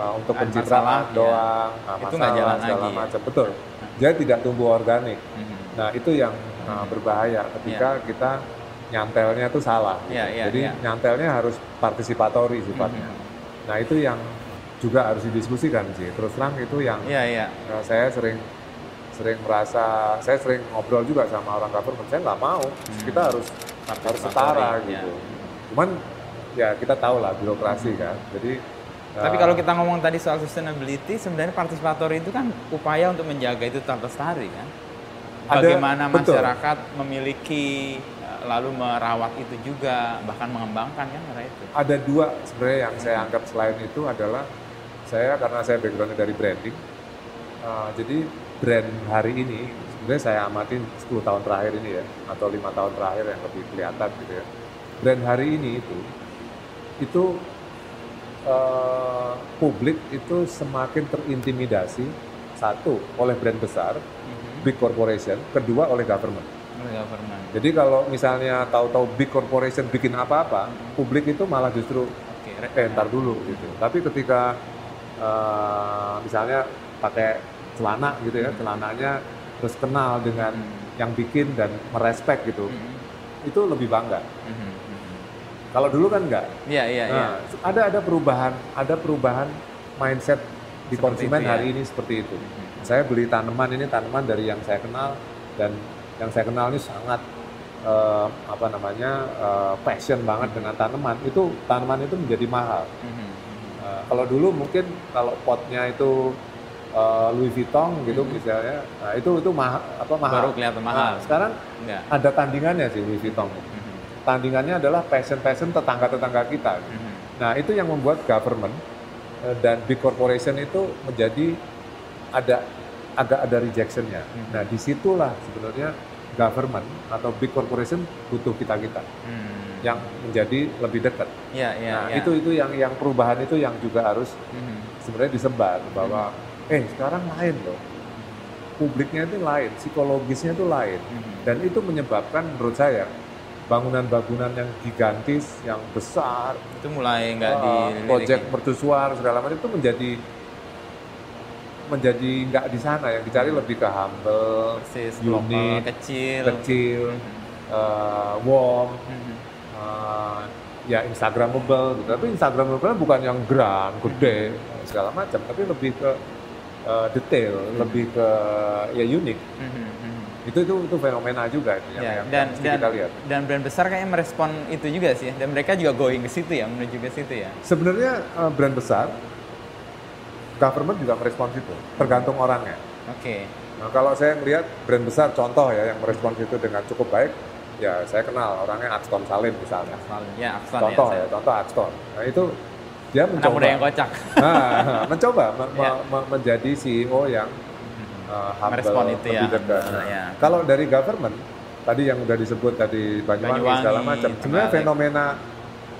uh, untuk pencitraan iya. doang ya. nah, itu nggak jalan segala lagi macam betul dia tidak tumbuh organik mm -hmm. nah itu yang uh, berbahaya ketika yeah. kita nyantelnya itu salah. Gitu. Iya, iya, Jadi iya. nyantelnya harus partisipatori sifatnya. Mhm. Nah itu yang juga harus didiskusikan sih. Terus terang itu yang Iya, iya. eh, saya sering sering merasa, saya sering ngobrol juga sama orang government. Saya nggak mau. Kita harus harus setara Partisipatori, gitu. ya. Cuman ya kita tahu lah birokrasi kan. Jadi Tapi kalau kita ngomong tadi soal sustainability, sebenarnya partisipatori itu kan upaya untuk menjaga itu tetap lestari kan. Ada- Bagaimana betul. masyarakat memiliki eh, lalu merawat itu juga, bahkan mengembangkan kan karena itu. ada dua sebenarnya yang saya anggap selain itu adalah saya karena saya backgroundnya dari branding uh, jadi brand hari ini sebenarnya saya amatin 10 tahun terakhir ini ya atau lima tahun terakhir yang lebih kelihatan gitu ya brand hari ini itu itu uh, publik itu semakin terintimidasi satu oleh brand besar big corporation kedua oleh government Oleh government. jadi kalau misalnya tahu-tahu big corporation bikin apa-apa publik itu malah justru re- eh ntar dulu gitu. Tapi ketika eh, misalnya pakai celana gitu ya, celananya terus kenal dengan Hmm. yang bikin dan merespek gitu, Mhm, itu lebih bangga. mhm, mhm. Kalau dulu kan enggak. Iya, iya, iya. Nah, ada ada perubahan, ada perubahan mindset di Seperti konsumen itu ya. hari ini seperti itu. Mhm. Saya beli tanaman ini tanaman dari yang saya kenal dan yang saya kenal ini sangat eh, apa namanya eh, passion banget dengan tanaman. Itu tanaman itu menjadi mahal. Mhm. Uh, kalau dulu mungkin kalau potnya itu uh, Louis Vuitton gitu Hmm. misalnya, nah itu itu mahal apa mahal. Baru kelihatan mahal. Nah, sekarang Enggak. ada tandingannya sih Louis Vuitton. Mhm, Tandingannya adalah passion-passion tetangga-tetangga kita. mhm. Nah itu yang membuat government uh, dan big corporation itu menjadi ada agak ada rejectionnya. Hmm. Nah di situlah sebenarnya government atau big corporation butuh kita kita Hmm. yang menjadi lebih dekat. Iya, iya, nah iya. itu itu yang yang perubahan itu yang juga harus Mhm. sebenarnya disebar bahwa Hmm. eh sekarang lain loh publiknya itu lain psikologisnya itu lain Mhm. dan itu menyebabkan menurut saya bangunan-bangunan yang gigantis yang besar. Itu mulai nggak uh, diliriki. proyek mercusuar segala macam. Itu menjadi menjadi nggak di sana. Yang dicari lebih ke humble persis lokal unik kecil. kecil uh, warm. Uh, ya Instagramable gitu. Tapi Instagramable bukan yang grand, gede, segala macam, tapi lebih ke uh, detail, lebih ke ya unik. Itu itu itu fenomena juga itu yang, Ya, yang, dan yang dan kita lihat. dan brand besar kayaknya merespon itu juga sih dan mereka juga going ke situ ya menuju ke situ ya Sebenarnya uh, brand besar, government juga merespons itu, tergantung orangnya. oke Nah, kalau saya melihat brand besar, contoh ya yang merespons itu dengan cukup baik, ya saya kenal orangnya Axton Salim misalnya. Aksan ya Aksan Contoh ya, ya, contoh Axton. Nah itu dia anak mencoba. muda yang kocak Nah, mencoba me- me- Ya. me- menjadi CEO yang uh, humble, Merespon itu ya, dekat. Nah, ya. Kalau dari government, tadi yang udah disebut tadi Banyuwangi, Banyuwangi, segala macam, sebenarnya fenomena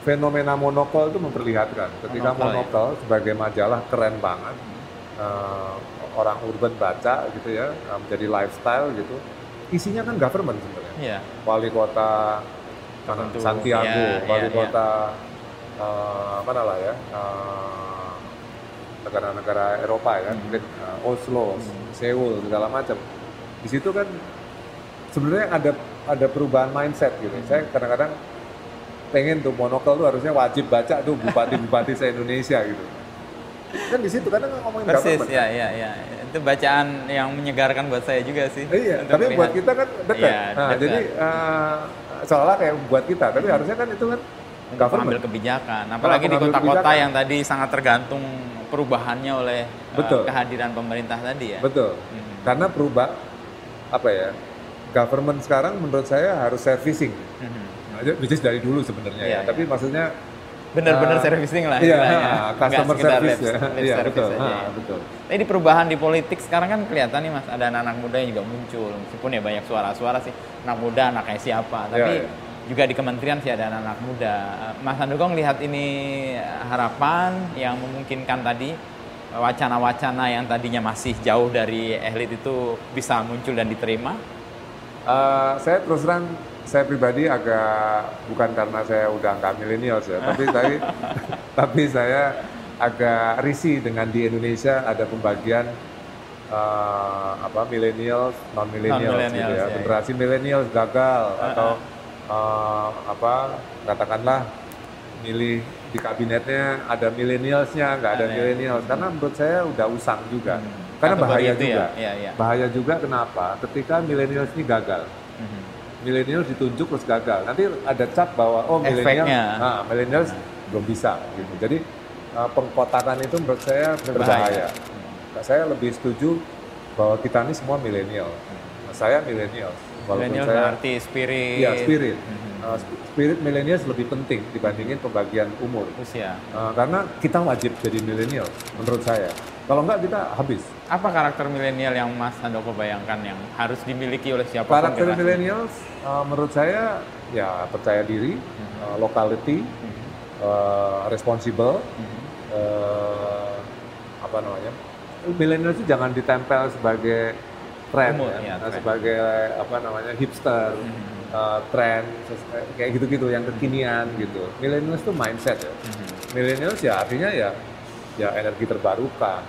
fenomena monokol itu memperlihatkan. Ketika Monokol, ya. monokol sebagai majalah keren banget, uh, orang urban baca gitu ya, uh, menjadi lifestyle gitu. Isinya kan government sebenarnya. Iya Wali kota Tertentu. Santiago, Ya, wali ya, ya. kota eh, mana lah ya eh, negara-negara Eropa ya, Hmm. mungkin eh, Oslo, Seoul segala macam. Di situ kan sebenarnya ada ada perubahan mindset gitu. Hmm. Saya kadang-kadang pengen tuh monokel tuh harusnya wajib baca tuh bupati-bupati se Indonesia gitu. Kan di situ kadang ngomongin persis government. ya ya ya itu bacaan yang menyegarkan buat saya juga sih Iya, tapi melihat. buat kita kan dekat. Iya, nah, dekat. jadi eh, seolah kayak buat kita, tapi harusnya kan itu kan government. mengambil kebijakan apalagi di pengambil kota-kota yang tadi sangat tergantung perubahannya oleh eh, Betul. kehadiran pemerintah tadi ya Betul. Mhm. Karena perubah apa ya? Government sekarang menurut saya harus servicing. Nah, which is dari dulu sebenarnya Iya, ya. Tapi iya. maksudnya benar-benar eh, servicing lah Iya, istilahnya. nah, customer service ya. lip Iya, service betul. aja Ah, ya. betul. Tapi di perubahan di politik sekarang kan kelihatan nih mas ada anak-anak muda yang juga muncul meskipun ya banyak suara-suara sih anak muda anaknya siapa tapi Iya, iya. Juga di kementerian sih ada anak-anak muda. Mas Andukong lihat ini harapan yang memungkinkan tadi wacana-wacana yang tadinya masih jauh dari elit itu bisa muncul dan diterima. Eh, saya terus terang saya pribadi agak bukan karena saya udah nggak milenial ya, tapi saya tapi saya agak risih dengan di Indonesia ada pembagian eh, apa milenial non milenial gitu ya ya, generasi milenial gagal atau uh, apa katakanlah milih di kabinetnya ada milenialsnya nggak ada ya. milenials karena menurut saya udah usang juga. Hmm. karena Kategori bahaya itu juga. Ya, iya, iya. bahaya juga kenapa? Ketika milenials ini gagal. Mhm. milenials ditunjuk terus gagal. Nanti ada cap bahwa oh milenial nah, milenials belum bisa gitu. Jadi uh, pengkotakan itu menurut saya berbahaya, Nah, saya lebih setuju bahwa kita ini semua milenial Nah, saya milenial Milenial berarti spirit. Iya, spirit. Mhm. Uh, sp- spirit milenial lebih penting dibandingin pembagian umur. Usia. Uh, karena kita wajib jadi milenial, menurut saya. Kalau enggak kita habis. Apa karakter milenial yang Mas Handoko bayangkan yang harus dimiliki oleh siapa Karakter milenial, uh, menurut saya ya percaya diri, Mhm. uh, locality, uh, responsible, uh, apa namanya? Milenial itu jangan ditempel sebagai tren, Umur, ya, tren. sebagai apa namanya hipster. Mhm. uh, tren ses- kayak gitu-gitu yang kekinian gitu. Millennials itu mindset ya. Mhm. Millennials ya artinya ya ya energi terbarukan,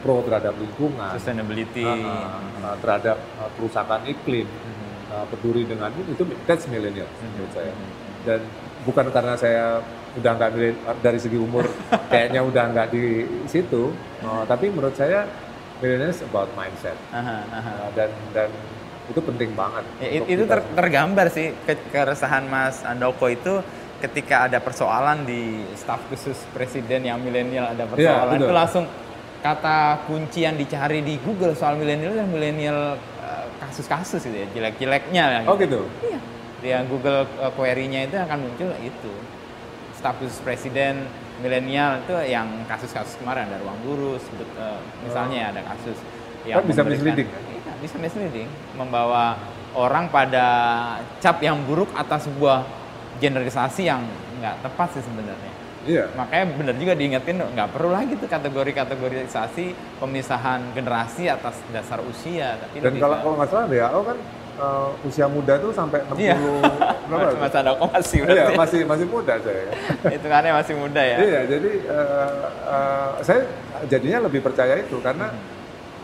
pro terhadap lingkungan, Sustainability. uh, uh, uh, terhadap uh, kerusakan iklim, Mhm. uh, peduli dengan itu itu that's millennials menurut saya. Mhm. Dan bukan karena saya udah nggak dari segi umur kayaknya udah nggak di situ, uh, tapi menurut saya millennials about mindset Aha, aha. Uh, dan dan itu penting banget. Ya, itu ter- tergambar sih ke- keresahan Mas Andoko itu ketika ada persoalan di staf khusus presiden yang milenial ada persoalan betul. itu langsung kata kunci yang dicari di Google soal milenial dan milenial eh, kasus-kasus gitu ya jelek-jeleknya ya Oh gitu. Iya. Dia Google uh, query-nya itu akan muncul itu. Staf khusus presiden milenial itu yang kasus-kasus kemarin ada ruang guru sebut, uh, misalnya ada kasus yang bisa misleading, Iya, bisa misleading, membawa orang pada cap yang buruk atas sebuah generalisasi yang nggak tepat sih sebenarnya. Iya. Makanya benar juga diingetin nggak perlu lagi tuh kategori-kategorisasi pemisahan generasi atas dasar usia. Tapi Dan kalau kalau nggak salah WHO kan uh, usia muda tuh sampai 60 Iya. berapa? Mas Andoko masih Iya, berarti. masih masih muda saya. Hitungannya masih muda ya. Iya, jadi uh, uh, saya jadinya lebih percaya itu karena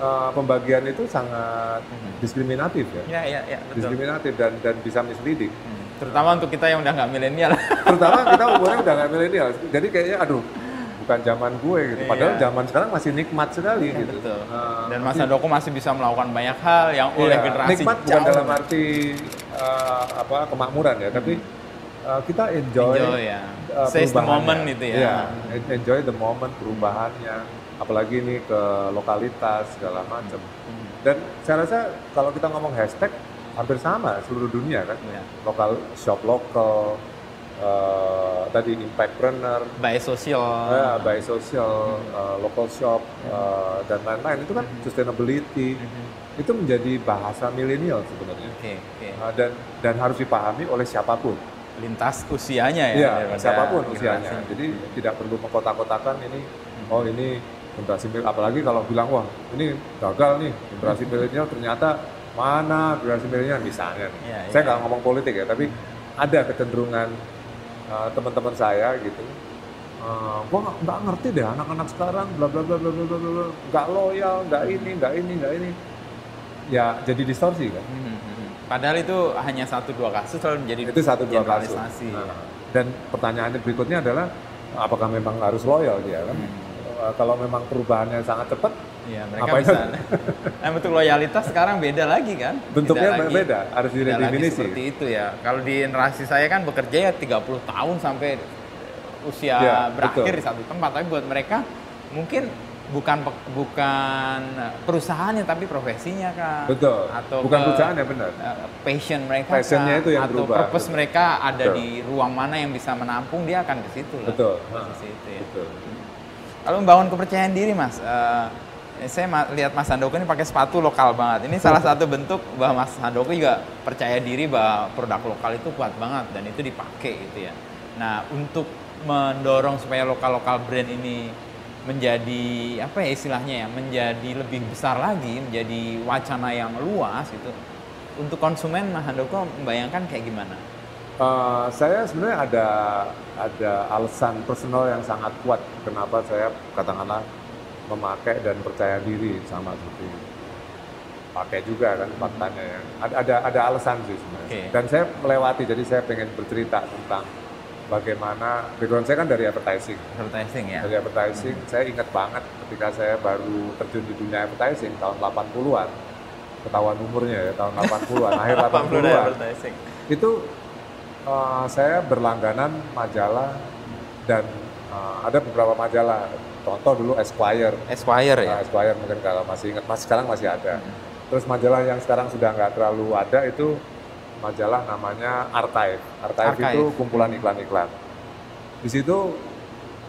uh, pembagian itu sangat diskriminatif ya. Iya, iya, iya, betul. Diskriminatif dan dan bisa misleading. Hmm. Terutama untuk kita yang udah nggak milenial. Terutama kita umurnya udah nggak milenial. Jadi kayaknya aduh, bukan zaman gue gitu. Padahal Iya. zaman sekarang masih nikmat sekali gitu. Betul. Uh, Dan Mas masih- Andoko masih bisa melakukan banyak hal yang oleh Iya, generasi nikmat bukan jauh. dalam arti uh, apa kemakmuran ya, tapi uh, kita enjoy, Enjoy ya. uh, Seize the moment gitu ya. Iya, en- enjoy the moment perubahannya, apalagi ini ke lokalitas segala macam. Hmm. Dan saya rasa kalau kita ngomong hashtag hampir sama seluruh dunia kan, Iya. lokal shop lokal, uh, tadi impactpreneur, By sosial. ya, by social, uh, local shop uh, dan lain-lain itu kan sustainability Mhm. itu menjadi bahasa milenial sebenarnya Oke, oke. Uh, dan dan harus dipahami oleh siapa pun. Lintas usianya ya. Daripada siapa pun generasi. usianya. Jadi tidak perlu mengkotak-kotakan ini. Oh ini generasi milenial. Apalagi kalau bilang wah ini gagal nih generasi milenial ternyata mana generasi milenial misalnya. nih. Iya, Saya iya. nggak ngomong politik ya, tapi ada kecenderungan uh, teman-teman saya gitu. Uh, gua nggak- nggak ngerti deh anak-anak sekarang bla bla bla bla bla bla bla nggak loyal nggak ini nggak ini nggak ini ya jadi distorsi kan Mhm, mhm. Padahal itu hanya satu dua kasus lalu menjadi itu satu dua kasus. Nah, dan pertanyaannya berikutnya adalah apakah memang harus loyal dia kan? Uh, Kalau memang perubahannya sangat cepat, Iya, mereka Apa bisa. nah, bentuk loyalitas sekarang beda lagi kan? bentuknya lagi- berbeda, harus didefinisi. seperti itu ya. Kalau di generasi saya kan bekerja ya 30 tahun sampai usia Ya, berakhir betul. di satu tempat. Tapi buat mereka mungkin bukan bukan perusahaannya tapi profesinya kan. Betul. Atau Bukan ke- perusahaan ya benar. uh, passion mereka Passionnya kah? itu yang atau berubah. purpose mereka ada Betul. di ruang mana yang bisa menampung dia akan ke situ lah. Betul. Posisi itu ya. Betul. Kalau membangun kepercayaan diri, Mas, eh, saya ma- lihat Mas Handoko ini pakai sepatu lokal banget. Ini salah satu bentuk bahwa Mas Handoko juga percaya diri bahwa produk lokal itu kuat banget dan itu dipakai gitu ya. Nah, untuk mendorong supaya lokal-lokal brand ini menjadi apa ya istilahnya ya, menjadi lebih besar lagi, menjadi wacana yang luas gitu. Untuk konsumen, Mas Handoko membayangkan kayak gimana? Uh, saya sebenarnya ada ada alasan personal yang sangat kuat kenapa saya katakanlah memakai dan percaya diri sama seperti pakai juga kan faktanya ya. Ada ada ada alasan sih sebenarnya. Oke. Dan saya melewati, jadi saya pengen bercerita tentang bagaimana background saya kan dari advertising. Advertising ya. Dari advertising, saya ingat banget ketika saya baru terjun di dunia advertising tahun 80-an. Ketahuan umurnya ya, tahun 80-an, akhir 80-an. advertising. Itu eh, saya berlangganan majalah dan eh, ada beberapa majalah. Contoh dulu Esquire. Esquire ya. Nah, Esquire mungkin kalau masih ingat, masih sekarang masih ada. Hmm. Terus majalah yang sekarang sudah nggak terlalu ada itu majalah namanya Archive. Archive, Archive. itu kumpulan iklan-iklan. Di situ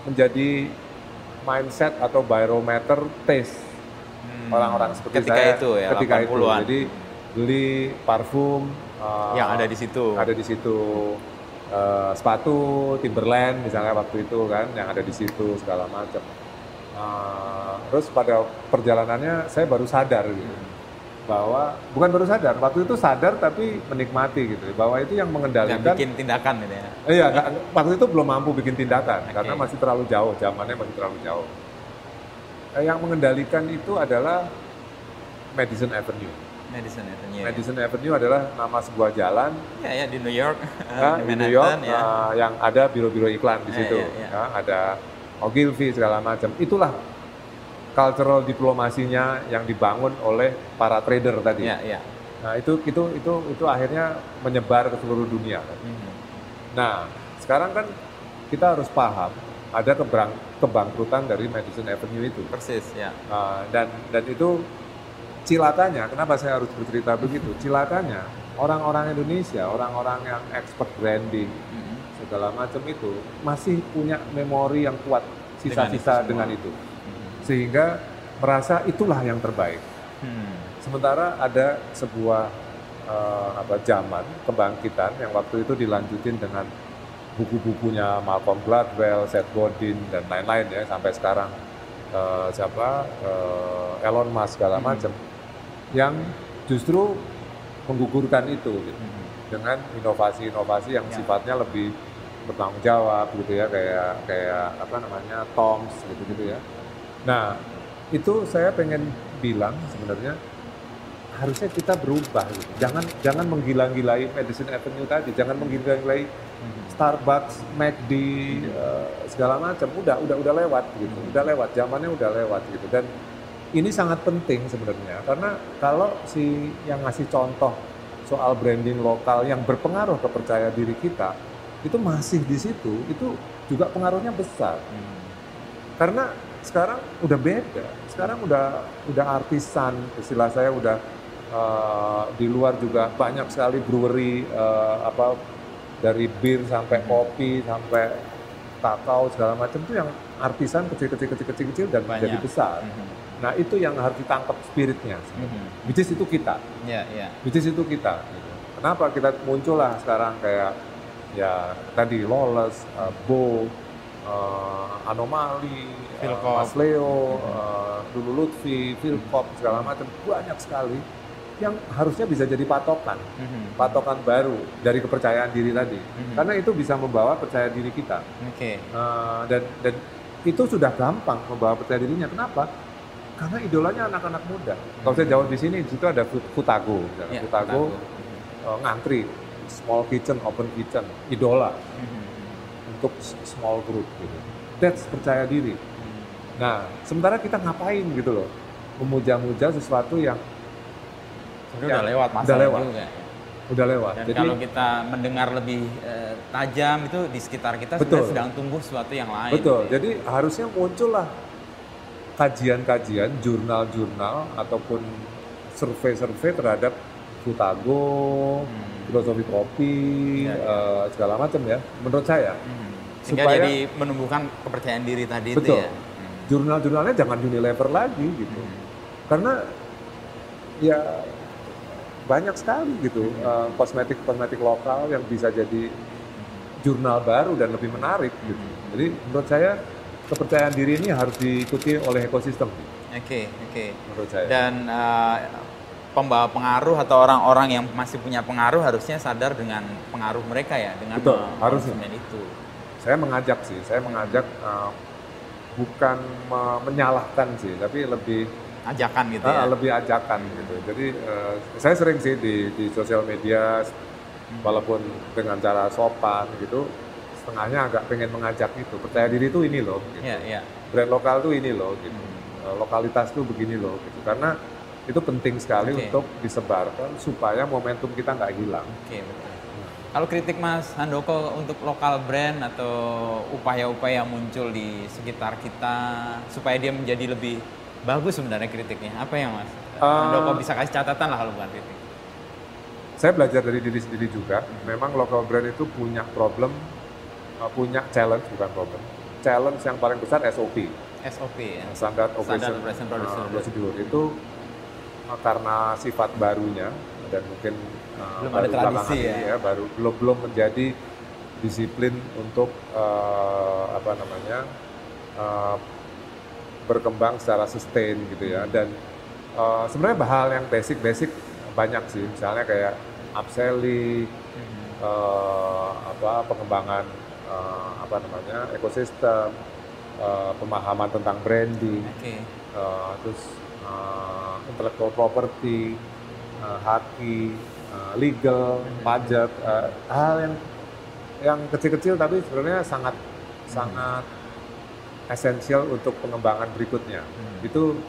menjadi mindset atau barometer taste Hmm. orang-orang seperti ketika saya itu ya, ketika itu. 80-an. Jadi beli parfum uh, yang ada di situ. ada di situ uh, sepatu Timberland misalnya waktu itu kan yang ada di situ segala macam. Uh, terus pada perjalanannya saya baru sadar gitu bahwa bukan baru sadar waktu itu sadar tapi menikmati gitu bahwa itu yang mengendalikan bikin tindakan gitu ya. iya waktu itu belum mampu bikin tindakan Oke. karena masih terlalu jauh zamannya masih terlalu jauh Eh, yang mengendalikan itu adalah Madison Avenue Madison Avenue. Madison Avenue adalah nama sebuah jalan Ya ya di New York. ya, di di New York Manhattan, ya. uh, yang ada biro-biro iklan di Ya, situ. ya, ya. Ya, ada Ogilvy segala macam. Itulah cultural diplomasinya yang dibangun oleh para trader tadi. Ya ya. Nah itu itu itu itu akhirnya menyebar ke seluruh dunia. Mhm. Nah sekarang kan kita harus paham ada keberang, kebangkrutan dari Madison Avenue itu. Persis ya. Uh, dan dan itu cilakanya, kenapa saya harus bercerita begitu? Cilakanya orang-orang Indonesia, orang-orang yang expert branding Mhm. Segala macam itu masih punya memori yang kuat sisa-sisa dengan itu, Mhm. sehingga merasa itulah yang terbaik. Hmm. Sementara ada sebuah eh, apa zaman kebangkitan yang waktu itu dilanjutin dengan buku-bukunya Malcolm Gladwell, Seth Godin dan lain-lain ya sampai sekarang eh, siapa eh, Elon Musk segala Hmm. macam yang justru menggugurkan itu gitu Mhm. dengan inovasi-inovasi yang Ya. sifatnya lebih bertanggung jawab gitu ya kayak kayak apa namanya Toms gitu gitu ya. Nah itu saya pengen bilang sebenarnya harusnya kita berubah gitu. Jangan jangan menggila-gilai Madison Avenue tadi, jangan menggila-gilai Mhm. Starbucks, McD, eh, segala macam. Udah udah udah lewat gitu, udah lewat zamannya udah lewat gitu. Dan ini sangat penting sebenarnya karena kalau si yang ngasih contoh soal branding lokal yang berpengaruh ke percaya diri kita itu masih di situ, itu juga pengaruhnya besar. Mhm. Karena sekarang udah beda. Sekarang udah udah artisan, istilah saya udah eh, di luar juga banyak sekali brewery eh, apa dari bir sampai kopi sampai kakao segala macam itu yang artisan kecil-kecil kecil-kecil kecil dan Banyak. jadi besar. Mhm. Nah itu yang harus ditangkap spiritnya. Mhm. Which is itu kita, Ya ya. which is itu kita. gitu. Kenapa kita muncul lah sekarang kayak ya tadi Lawless, uh, Bo, uh, Anomali, uh. Mas Leo, uh, Dulu Lutfi, Philcop segala macam banyak sekali yang harusnya bisa jadi patokan, Mhm. patokan baru dari kepercayaan diri tadi. Karena itu bisa membawa percaya diri kita. Oke. Uh, dan dan itu sudah gampang membawa percaya dirinya. Kenapa? Karena idolanya anak-anak muda. Kalau saya jawab di sini, di situ ada Fut- Futago. Ya, Futago Futago. uh, ngantri, small kitchen, open kitchen, idola Mhm. untuk small group gitu. That's percaya diri. Nah, sementara kita ngapain gitu loh, memuja-muja sesuatu yang Ya, udah lewat masa udah lewat. juga. udah lewat. Dan Jadi kalau kita mendengar lebih eh, tajam itu di sekitar kita Betul. sedang tumbuh sesuatu yang lain. betul. gitu ya. Jadi harusnya muncullah kajian-kajian, jurnal-jurnal ataupun survei-survei terhadap Futago, Hmm. filosofi kopi, Ya, segala macam ya. Menurut saya. Sehingga Supaya- jadi menumbuhkan kepercayaan diri tadi itu Betul. ya. Hmm. jurnal-jurnalnya jangan Unilever lagi gitu. Hmm. Karena ya banyak sekali gitu eh, kosmetik-kosmetik lokal yang bisa jadi jurnal baru dan lebih menarik gitu. Jadi menurut saya kepercayaan diri ini harus diikuti oleh ekosistem Oke, oke. menurut saya. Dan eh, pembawa pengaruh atau orang-orang yang masih punya pengaruh harusnya sadar dengan pengaruh mereka ya, dengan Betul, harusnya. itu. saya mengajak sih, saya mengajak eh, bukan me- menyalahkan sih, tapi lebih ajakan gitu Ah, ya. lebih ajakan gitu. Jadi eh, saya sering sih di di sosial media walaupun dengan cara sopan gitu setengahnya agak pengen mengajak itu percaya diri itu ini loh gitu. Iya, iya. brand lokal tuh ini loh gitu Eh, lokalitas tuh begini loh gitu karena itu penting sekali Oke. untuk disebarkan supaya momentum kita nggak hilang Oke, betul. Kalau kritik Mas Handoko untuk lokal brand atau upaya-upaya muncul di sekitar kita supaya dia menjadi lebih bagus sebenarnya kritiknya. Apa yang Mas Eh, Handoko bisa kasih catatan lah kalau bukan kritik. saya belajar dari diri sendiri juga memang local brand itu punya problem eh, punya challenge bukan problem challenge yang paling besar SOP SOP ya. standard Standard operation, operation uh, procedure. procedure itu uh, karena sifat barunya dan mungkin uh, Belum baru ada tradisi ya. ini baru belum belum menjadi disiplin untuk uh, apa namanya uh, berkembang secara sustain gitu ya dan uh, sebenarnya hal yang basic-basic banyak sih misalnya kayak upselling uh, apa pengembangan uh, apa namanya ekosistem uh, pemahaman tentang branding Oke. uh, terus uh, intellectual property uh, haki uh, legal pajak uh, hal yang yang kecil-kecil tapi sebenarnya sangat sangat esensial untuk pengembangan berikutnya. Itu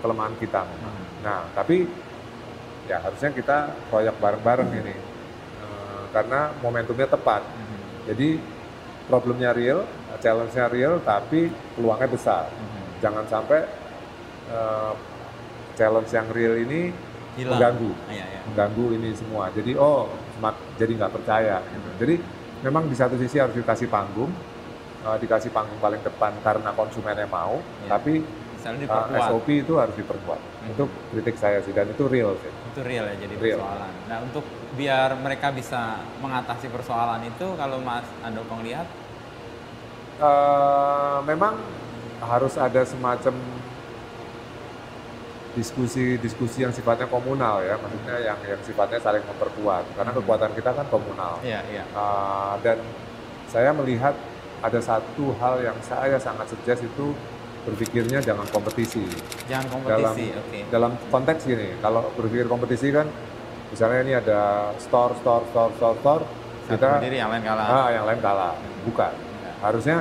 kelemahan kita. Memang. Nah, tapi ya harusnya kita proyek bareng-bareng ini Eh, karena momentumnya tepat. Jadi problemnya real, challenge-nya real, tapi peluangnya besar. Jangan sampai eh, challenge yang real ini Hilang. mengganggu, Iya, iya. mengganggu ini semua. Jadi oh, semak, jadi nggak percaya. Gitu. Jadi memang di satu sisi harus dikasih panggung, eh, dikasih panggung paling depan karena konsumennya mau, Iya. tapi uh, diperkuat. SOP itu harus diperkuat. Itu kritik saya sih dan itu real sih. Itu real ya jadi Real. persoalan. Nah untuk biar mereka bisa mengatasi persoalan itu kalau Mas Andoko lihat Eh, memang harus ada semacam diskusi-diskusi yang sifatnya komunal ya, maksudnya yang yang sifatnya saling memperkuat. Karena kekuatan kita kan komunal. Iya, iya. Uh, dan saya melihat ada satu hal yang saya sangat suggest itu berpikirnya jangan kompetisi. Jangan dalam kompetisi, oke. dalam konteks gini kalau berpikir kompetisi kan misalnya ini ada store store store store store Satu kita berdiri yang lain kalah. ah yang lain kalah bukan Enggak. harusnya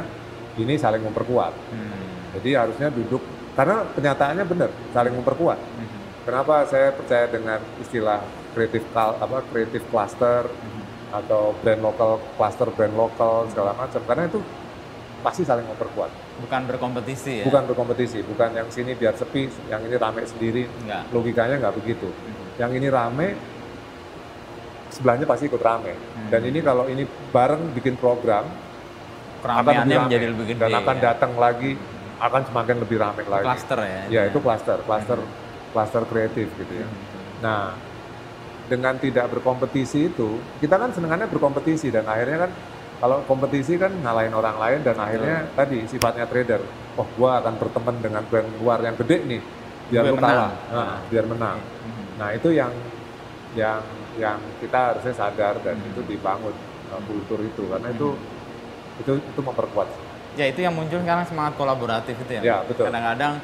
ini saling memperkuat Hmm. jadi harusnya duduk karena kenyataannya benar saling memperkuat Mhm. kenapa saya percaya dengan istilah kreatif apa kreatif cluster Mhm. atau brand lokal cluster brand lokal segala macam karena itu pasti saling memperkuat Bukan berkompetisi ya. bukan berkompetisi bukan yang sini biar sepi yang ini rame sendiri Enggak. logikanya nggak begitu. Mhm. Yang ini rame, sebelahnya pasti ikut rame. Hmm. Dan ini kalau ini bareng bikin program, akan Keramaiannya lebih rame. menjadi lebih gede. Dan akan ya. datang lagi, akan semakin lebih rame lagi. Cluster ya. Ya itu cluster, cluster, cluster kreatif gitu ya. Nah, dengan tidak berkompetisi itu, kita kan senengannya berkompetisi dan akhirnya kan kalau kompetisi kan ngalahin orang lain dan akhirnya tadi sifatnya trader. Oh, gua akan berteman dengan brand luar yang gede nih, biar lu kalah, menang. Nah, biar menang. Mhm. Nah itu yang yang yang kita harusnya sadar dan Hmm. itu dibangun uh, kultur itu karena itu itu itu memperkuat. Ya itu yang muncul sekarang semangat kolaboratif itu ya. Ya, betul. Kadang-kadang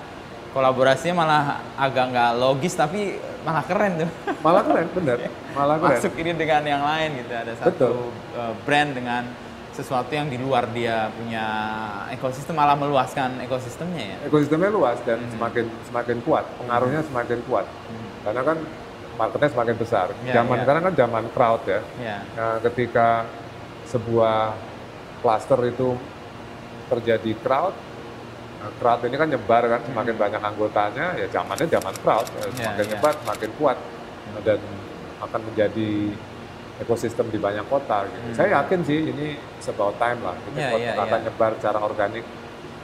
kolaborasinya malah agak nggak logis tapi malah keren tuh. Malah keren, bener. Malah keren. Masuk ini dengan yang lain gitu. Ada satu Betul. uh, brand dengan sesuatu yang di luar dia punya ekosistem malah meluaskan ekosistemnya ya. Ekosistemnya luas dan Hmm. semakin semakin kuat, pengaruhnya semakin kuat. Karena kan marketnya semakin besar. Ya, zaman ya. sekarang kan zaman crowd ya. Ya. Nah, ketika sebuah cluster itu terjadi crowd, nah, crowd ini kan nyebar kan, semakin banyak anggotanya, ya zamannya zaman crowd, Ya, ya, semakin ya. nyebar semakin kuat dan akan menjadi ekosistem di banyak kota. Gitu. Hmm. Saya yakin sih ini about time lah, gitu. Ya, akan ya. nyebar secara organik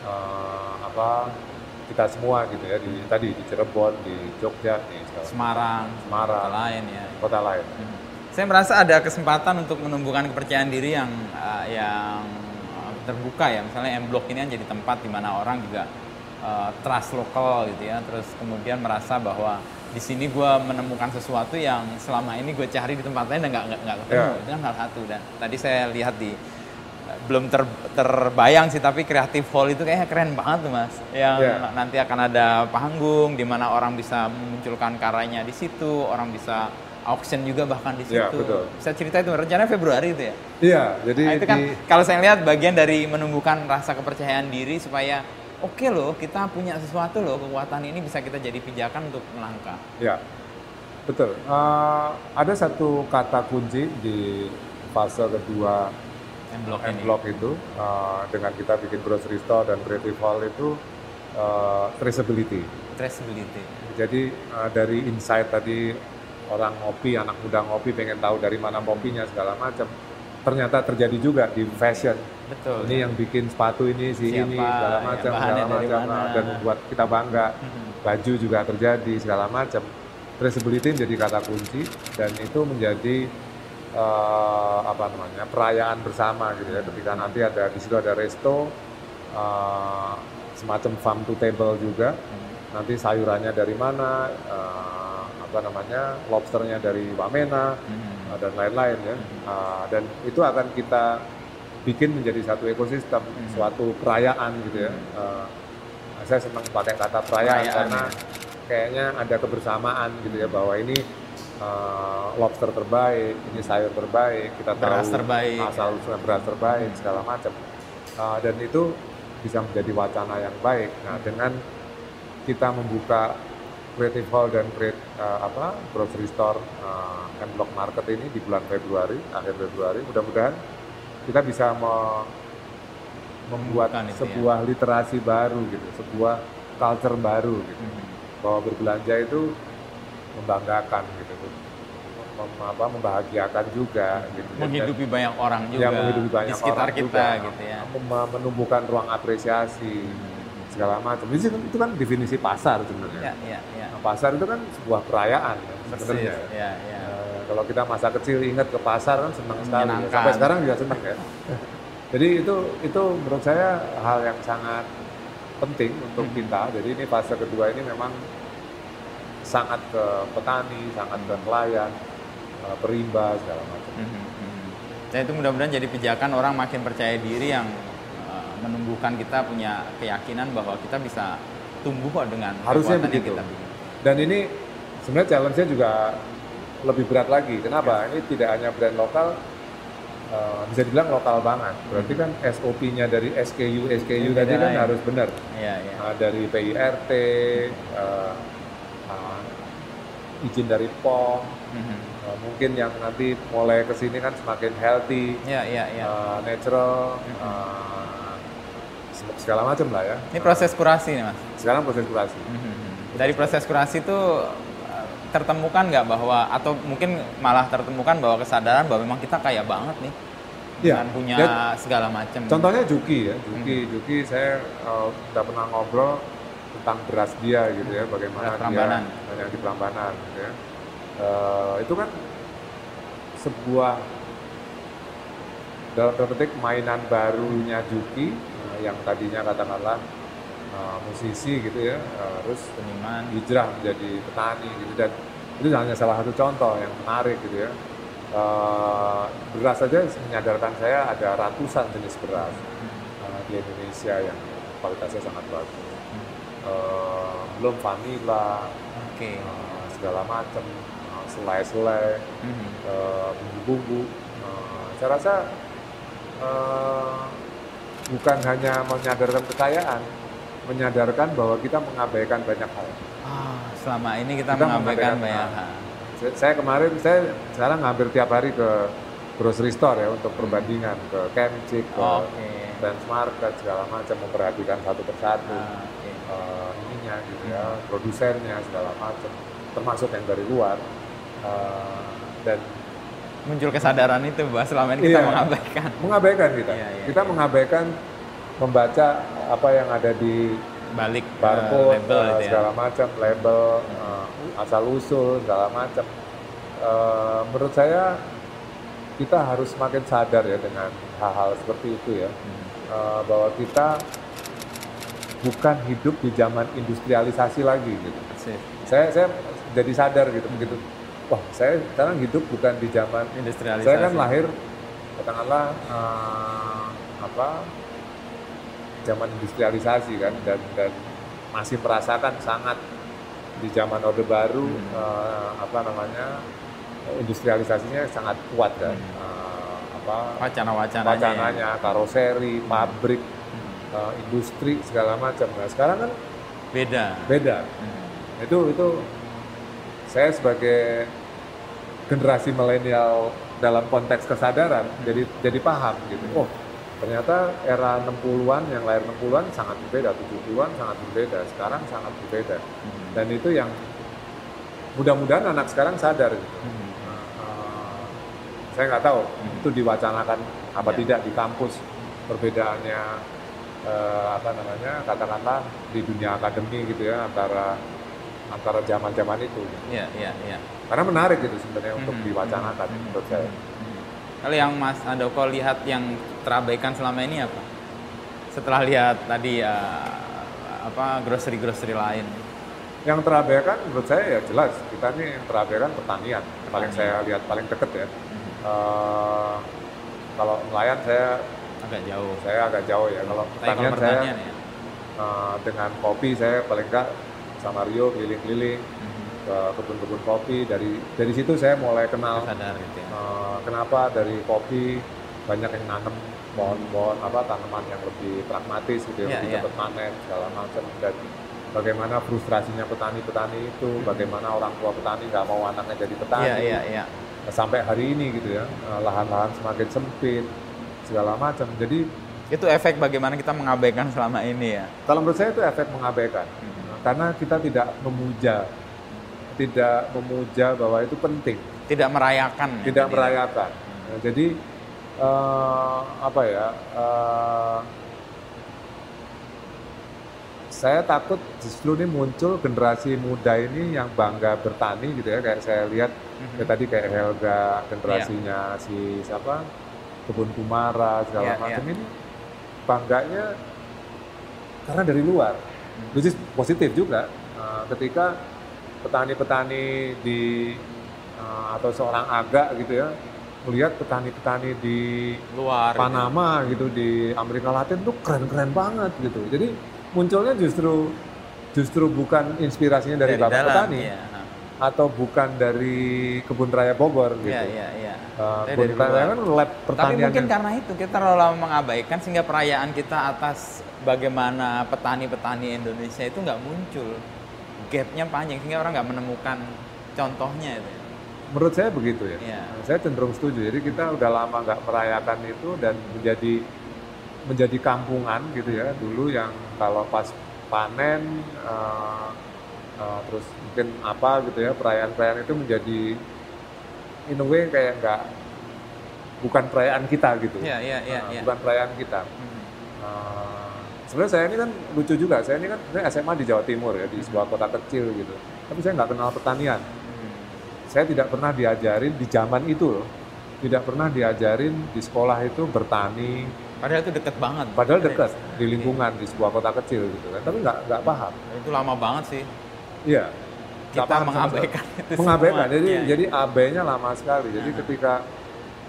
eh, apa kita semua gitu ya di tadi di Cirebon, di Jogja, di Semarang, Semarang. kota lain ya. kota lain. Hmm. Saya merasa ada kesempatan untuk menumbuhkan kepercayaan diri yang uh, yang uh, terbuka ya. Misalnya M Block ini kan jadi tempat di mana orang juga uh, trust lokal gitu ya. Terus kemudian merasa bahwa di sini gue menemukan sesuatu yang selama ini gue cari di tempat lain dan nggak nggak nggak ketemu. Ya. Itu kan salah satu. Dan tadi saya lihat di belum ter, terbayang sih tapi kreatif hall itu kayaknya keren banget tuh mas yang Yeah. nanti akan ada panggung di mana orang bisa memunculkan karyanya di situ orang bisa auction juga bahkan di situ Yeah, betul. bisa cerita itu rencananya Februari itu ya Iya, jadi Nah, itu kan di kalau saya lihat bagian dari menumbuhkan rasa kepercayaan diri supaya oke loh kita punya sesuatu loh kekuatan ini bisa kita jadi pijakan untuk melangkah. Ya, betul. Eh, ada satu kata kunci di fase kedua M block M ini. Block itu eh, dengan kita bikin grocery store dan creative hall itu eh, traceability. Traceability. Jadi eh, dari insight tadi orang ngopi, anak muda ngopi pengen tahu dari mana kopinya segala macam. Ternyata terjadi juga di fashion. Betul. Ini yang bikin sepatu ini si Siapa, ini segala ya, macam bahannya segala macam dan membuat kita bangga. Mhm. Baju juga terjadi segala macam. Traceability menjadi kata kunci dan itu menjadi eh, apa namanya perayaan bersama gitu ya. Ketika nanti ada di situ ada resto eh, semacam farm to table juga. Nanti sayurannya dari mana, eh, apa namanya lobsternya dari Wamena Mhm. uh, dan lain-lain ya. Uh, dan itu akan kita bikin menjadi satu ekosistem, Hmm. suatu perayaan gitu ya. Uh, saya senang pakai kata perayaan, Perayaan, karena ya. kayaknya ada kebersamaan gitu ya bahwa ini uh, lobster terbaik, ini sayur terbaik, kita Beras tahu terbaik, asal usul beras terbaik segala macam. Uh, dan itu bisa menjadi wacana yang baik. Nah, dengan kita membuka Creative Hall dan create, uh, apa grocery store uh, M Block Market ini di bulan Februari, akhir Februari, mudah-mudahan kita bisa me- membuat itu ya. sebuah literasi baru gitu, sebuah culture baru gitu. Mhm. Bahwa berbelanja itu membanggakan gitu, mem- apa, membahagiakan juga gitu. Dan- Menghidupi banyak orang juga yang menghidupi banyak di sekitar orang kita juga, gitu ya. menumbuhkan ruang apresiasi segala macam. Itu, kan- itu kan definisi pasar sebenarnya. Ya, ya, ya. Nah, pasar itu kan sebuah perayaan ya, sebenarnya. Ya, ya. Eh, kalau kita masa kecil ingat ke pasar kan senang sekali. Sampai sekarang juga senang ya. Jadi itu itu menurut saya hal yang sangat penting untuk Hmm. kita. Jadi ini fase kedua ini memang sangat ke petani, sangat ke nelayan, eh, perimba segala macam. Mhm, mhm. Dan itu mudah-mudahan jadi pijakan orang makin percaya diri yang menumbuhkan kita punya keyakinan bahwa kita bisa tumbuh kok dengan Harusnya yang begitu. kita punya. Dan ini sebenarnya challenge-nya juga lebih berat lagi. Kenapa? Ini tidak hanya brand lokal, eh, bisa dibilang lokal banget. Berarti kan SOP-nya dari SKU SKU Beda tadi kan lain. harus benar. Iya, iya. Nah, dari PIRT, eh, eh, izin dari POM, eh, mungkin yang nanti mulai ke sini kan semakin healthy, Iya, iya, iya. eh, natural, Mhm. eh, segala macam lah ya. Ini proses kurasi nih, Mas. Sekarang proses kurasi. Mhm. Dari proses kurasi itu uh, tertemukan nggak bahwa atau mungkin malah tertemukan bahwa kesadaran bahwa memang kita kaya banget nih dengan punya Ya, segala macam. Contohnya Juki ya, Juki, Hmm. Juki saya uh, udah pernah ngobrol tentang beras dia gitu ya, bagaimana Beras Prambanan. dia yang di Prambanan gitu ya. Uh, itu kan sebuah dalam tanda petik mainan barunya Juki yang tadinya katakanlah uh, musisi gitu ya, uh, terus seniman. hijrah menjadi petani gitu dan itu hanya salah satu contoh yang menarik gitu ya. Eh, beras saja menyadarkan saya ada ratusan jenis beras eh, di Indonesia yang kualitasnya sangat bagus. Eh, belum vanilla, Oke. eh, segala macam, eh, selai-selai, Mhm. eh, bumbu-bumbu. Eh, saya rasa eh, bukan hanya menyadarkan kekayaan, menyadarkan bahwa kita mengabaikan banyak hal. Ah, selama ini kita, Kita mengabaikan mengabaikan banyak hal. hal. Saya, kemarin saya sekarang hampir tiap hari ke grocery store ya untuk perbandingan ke Kemcik, ke Oke. Transmarket segala macam memperhatikan satu persatu Ah, oke. eh, ininya gitu ya, produsennya segala macam, termasuk yang dari luar Eh, dan Muncul kesadaran itu bahwa selama ini kita Iya. mengabaikan. mengabaikan kita, Iya, iya, kita iya. mengabaikan membaca apa yang ada di Balik barcode label eh, itu ya. segala macam label eh, asal usul segala macam Eh, menurut saya kita harus semakin sadar ya dengan hal-hal seperti itu ya Mhm. Eh, bahwa kita bukan hidup di zaman industrialisasi lagi gitu saya saya jadi sadar gitu begitu wah saya sekarang hidup bukan di zaman Industrialisasi. saya kan lahir katakanlah eh, apa zaman industrialisasi kan dan dan masih merasakan sangat di zaman Orde Baru Hmm. eh, apa namanya industrialisasinya sangat kuat kan Hmm. Eh, apa Wacana-wacananya. ya. wacananya karoseri pabrik Hmm. eh, industri segala macam nah sekarang kan Beda. beda Hmm. itu itu saya sebagai generasi milenial dalam konteks kesadaran jadi jadi paham gitu oh ternyata era 60-an yang lahir 60-an sangat berbeda 70-an sangat berbeda sekarang sangat berbeda Hmm. dan itu yang mudah-mudahan anak sekarang sadar gitu Hmm. Eh, saya nggak tahu Hmm. itu diwacanakan apa Ya. tidak di kampus perbedaannya eh, apa namanya katakanlah di dunia akademi gitu ya antara antara zaman-zaman itu. Iya, iya, iya. karena menarik gitu sebenarnya untuk Mhm, diwacanakan mhm, menurut saya mhm. Kalau yang Mas Andoko lihat yang terabaikan selama ini apa? Setelah lihat tadi eh, apa grocery-grocery lain. yang terabaikan menurut saya ya jelas kita ini yang terabaikan pertanian paling Pertanian. saya lihat paling deket ya Mhm. Eh, kalau nelayan saya Agak jauh. saya agak jauh ya kalau Tapi kalau pertanian saya pertanian ya. eh, dengan kopi saya paling enggak sama Rio keliling-keliling Mhm. ke kebun-kebun kopi dari dari situ saya mulai kenal Sadar gitu ya. eh, kenapa dari kopi banyak yang nanam pohon-pohon apa tanaman yang lebih pragmatis gitu ya, Iya, lebih iya. cepat panen segala macam dan bagaimana frustrasinya petani-petani itu Hmm. bagaimana orang tua petani nggak mau anaknya jadi petani Iya, iya, iya. sampai hari ini gitu ya eh, lahan-lahan semakin sempit segala macam jadi Itu efek bagaimana kita mengabaikan selama ini ya. kalau menurut saya itu efek mengabaikan Mhm. Karena kita tidak memuja tidak memuja bahwa itu penting Tidak merayakan. ya, tidak jadi. merayakan. Nah, jadi eh, apa ya? eh, saya takut justru ini muncul generasi muda ini yang bangga bertani gitu ya kayak saya lihat Mhm. ya tadi kayak Helga generasinya si siapa kebun kumara segala Iya, macam iya. ini bangganya karena dari luar. Which is positif juga Eh, ketika petani-petani di eh, atau seorang agak gitu ya melihat petani-petani di luar. gitu. Panama gitu di Amerika Latin tuh keren-keren banget gitu jadi munculnya justru justru bukan inspirasinya dari, bapak dalam, petani Iya, atau bukan dari kebun raya Bogor gitu iya, iya. iya. Kebun dari raya kan lab Tapi pertanian mungkin yang- karena itu kita terlalu lama mengabaikan sehingga perayaan kita atas bagaimana petani-petani Indonesia itu nggak muncul. Gapnya panjang sehingga orang nggak menemukan contohnya itu. menurut saya begitu ya Iya. saya cenderung setuju jadi kita udah lama nggak merayakan itu dan menjadi menjadi kampungan gitu ya dulu yang kalau pas panen eh, eh, terus mungkin apa gitu ya perayaan-perayaan itu menjadi in a way kayak nggak bukan perayaan kita gitu Iya, iya, iya, Eh, iya. bukan perayaan kita Mhm. Eh, sebenarnya saya ini kan lucu juga saya ini kan sebenarnya SMA di Jawa Timur ya di sebuah kota kecil gitu tapi saya nggak kenal pertanian Mhm. saya tidak pernah diajarin di zaman itu loh tidak pernah diajarin di sekolah itu bertani Padahal itu deket banget. padahal Jadi, dekat di lingkungan di sebuah kota kecil gitu kan tapi nggak nggak paham Itu lama banget sih. Iya. Kita paham sama mengabaikan. Itu mengabaikan. Semua. jadi Iya, jadi AB-nya lama sekali. Jadi Nah. ketika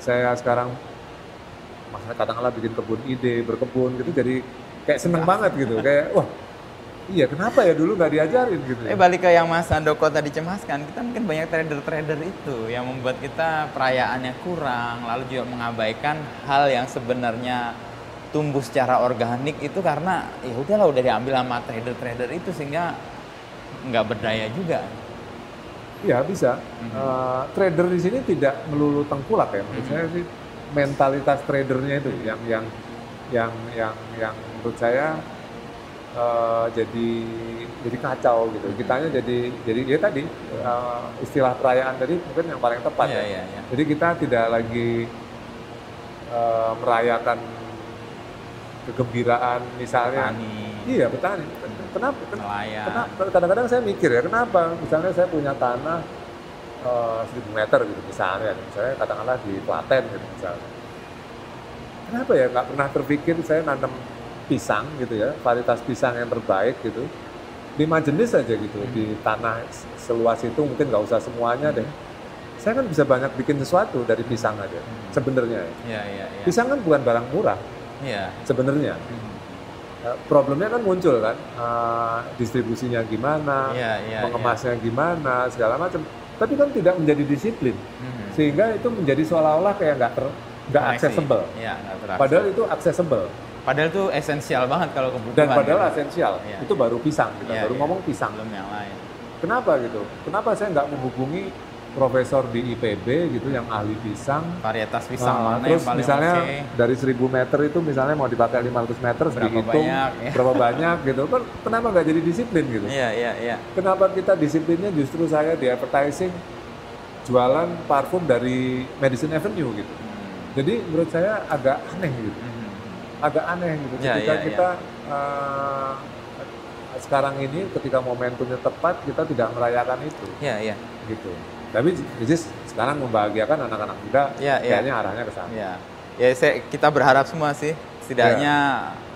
saya sekarang masa katakanlah bikin kebun ide berkebun gitu jadi kayak seneng banget gitu. Kayak wah iya kenapa ya dulu nggak diajarin? gitu. Eh balik ke yang Mas Andoko tadi cemaskan, kita mungkin banyak trader-trader itu yang membuat kita perayaannya kurang, lalu juga mengabaikan hal yang sebenarnya tumbuh secara organik itu karena ya udahlah udah diambil sama trader-trader itu sehingga nggak berdaya juga. Iya bisa. Mhm. Eh, trader di sini tidak melulu tengkulak ya. Menurut Mhm. saya sih mentalitas tradernya itu yang yang yang yang yang menurut saya eh, jadi jadi kacau gitu. Mhm. Kitanya jadi jadi ya tadi eh, istilah perayaan tadi mungkin yang paling tepat Iya, ya. iya, iya. Jadi kita tidak lagi eh, merayakan kegembiraan misalnya. Petani, Iya petani. Kenapa? Nelayan. Kenapa? Kadang-kadang saya mikir ya, kenapa? Misalnya saya punya tanah eh, 1000 meter gitu misalnya, misalnya katakanlah di Klaten gitu misalnya. Kenapa ya nggak pernah terpikir saya nanam pisang gitu ya, varietas pisang yang terbaik gitu, lima jenis aja gitu Hmm. di tanah seluas itu mungkin nggak usah semuanya deh. Saya kan bisa banyak bikin sesuatu dari pisang aja Hmm. sebenarnya. ya. Iya. Pisang kan bukan barang murah, Iya. sebenarnya. Eh, Problemnya kan muncul kan, eh, distribusinya gimana, Iya, iya, mengemasnya gimana, segala macam. Tapi kan tidak menjadi disiplin, Mhm. sehingga itu menjadi seolah-olah kayak nggak ter, nggak accessible. Iya, nggak terakses. Padahal itu accessible Padahal itu esensial banget kalau kebutuhan. dan padahal gitu. esensial. Iya. Itu baru pisang kita Iya, baru iya. ngomong pisang. Belum yang lain. Kenapa gitu? Kenapa saya nggak menghubungi profesor di IPB gitu yang ahli pisang? Varietas pisang Ah, mana terus yang paling misalnya oke? dari 1000 meter itu misalnya mau dipakai 500 meter Berapa dihitung banyak, ya. berapa banyak gitu kan kenapa nggak jadi disiplin gitu Iya, iya, iya. kenapa kita disiplinnya justru saya di advertising jualan parfum dari Madison Avenue gitu Hmm. jadi menurut saya agak aneh gitu Mhm. agak aneh gitu Ya, ketika ya, kita eh, sekarang ini ketika momentumnya tepat kita tidak merayakan itu Iya, iya. gitu tapi which is sekarang membahagiakan anak-anak muda Ya, ya. kayaknya arahnya ke sana. Ya, ya saya, kita berharap semua sih. Setidaknya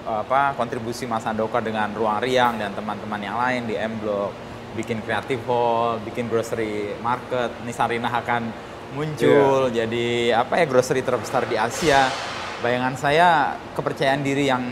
apa kontribusi Mas Andoko dengan Ruang Riang dan teman-teman yang lain di M Block bikin creative hall, bikin grocery market, Nisarina akan muncul jadi apa ya grocery terbesar di Asia. Bayangan saya kepercayaan diri yang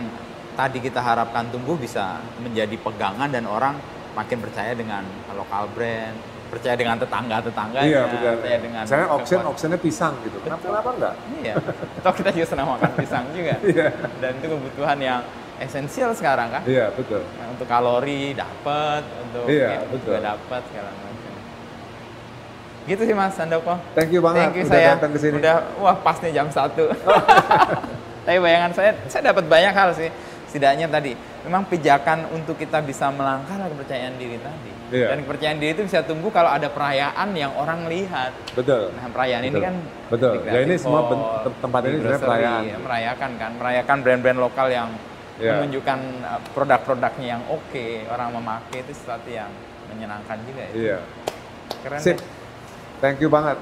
tadi kita harapkan tumbuh bisa menjadi pegangan dan orang makin percaya dengan lokal brand, percaya dengan tetangga-tetangganya, Iya betul. percaya dengan Saya auction kekuatan- auctionnya pisang gitu. Kenapa kenapa enggak? Iya. Toh kita juga senang makan pisang juga. Iya. Dan itu kebutuhan yang esensial sekarang kan. Iya betul. Nah, untuk kalori dapat, untuk Iya, ya, betul. juga dapat segala macam. Gitu sih Mas Andoko. Thank you banget Thank you udah saya. datang ke sini. Udah wah pas nih jam 1. Tapi bayangan saya saya dapat banyak hal sih. Setidaknya tadi memang pijakan untuk kita bisa melangkah kepercayaan diri tadi. Iya. Dan kepercayaan diri itu bisa tumbuh kalau ada perayaan yang orang lihat. Betul. Nah, perayaan ini Betul. kan Betul. Ya, ini semua tempat ini sebenarnya perayaan. ya, merayakan kan, merayakan brand-brand lokal yang Iya. menunjukkan uh, produk-produknya yang oke, orang memakai itu sesuatu yang menyenangkan juga ya. Iya. Keren Sip. deh. Thank you banget.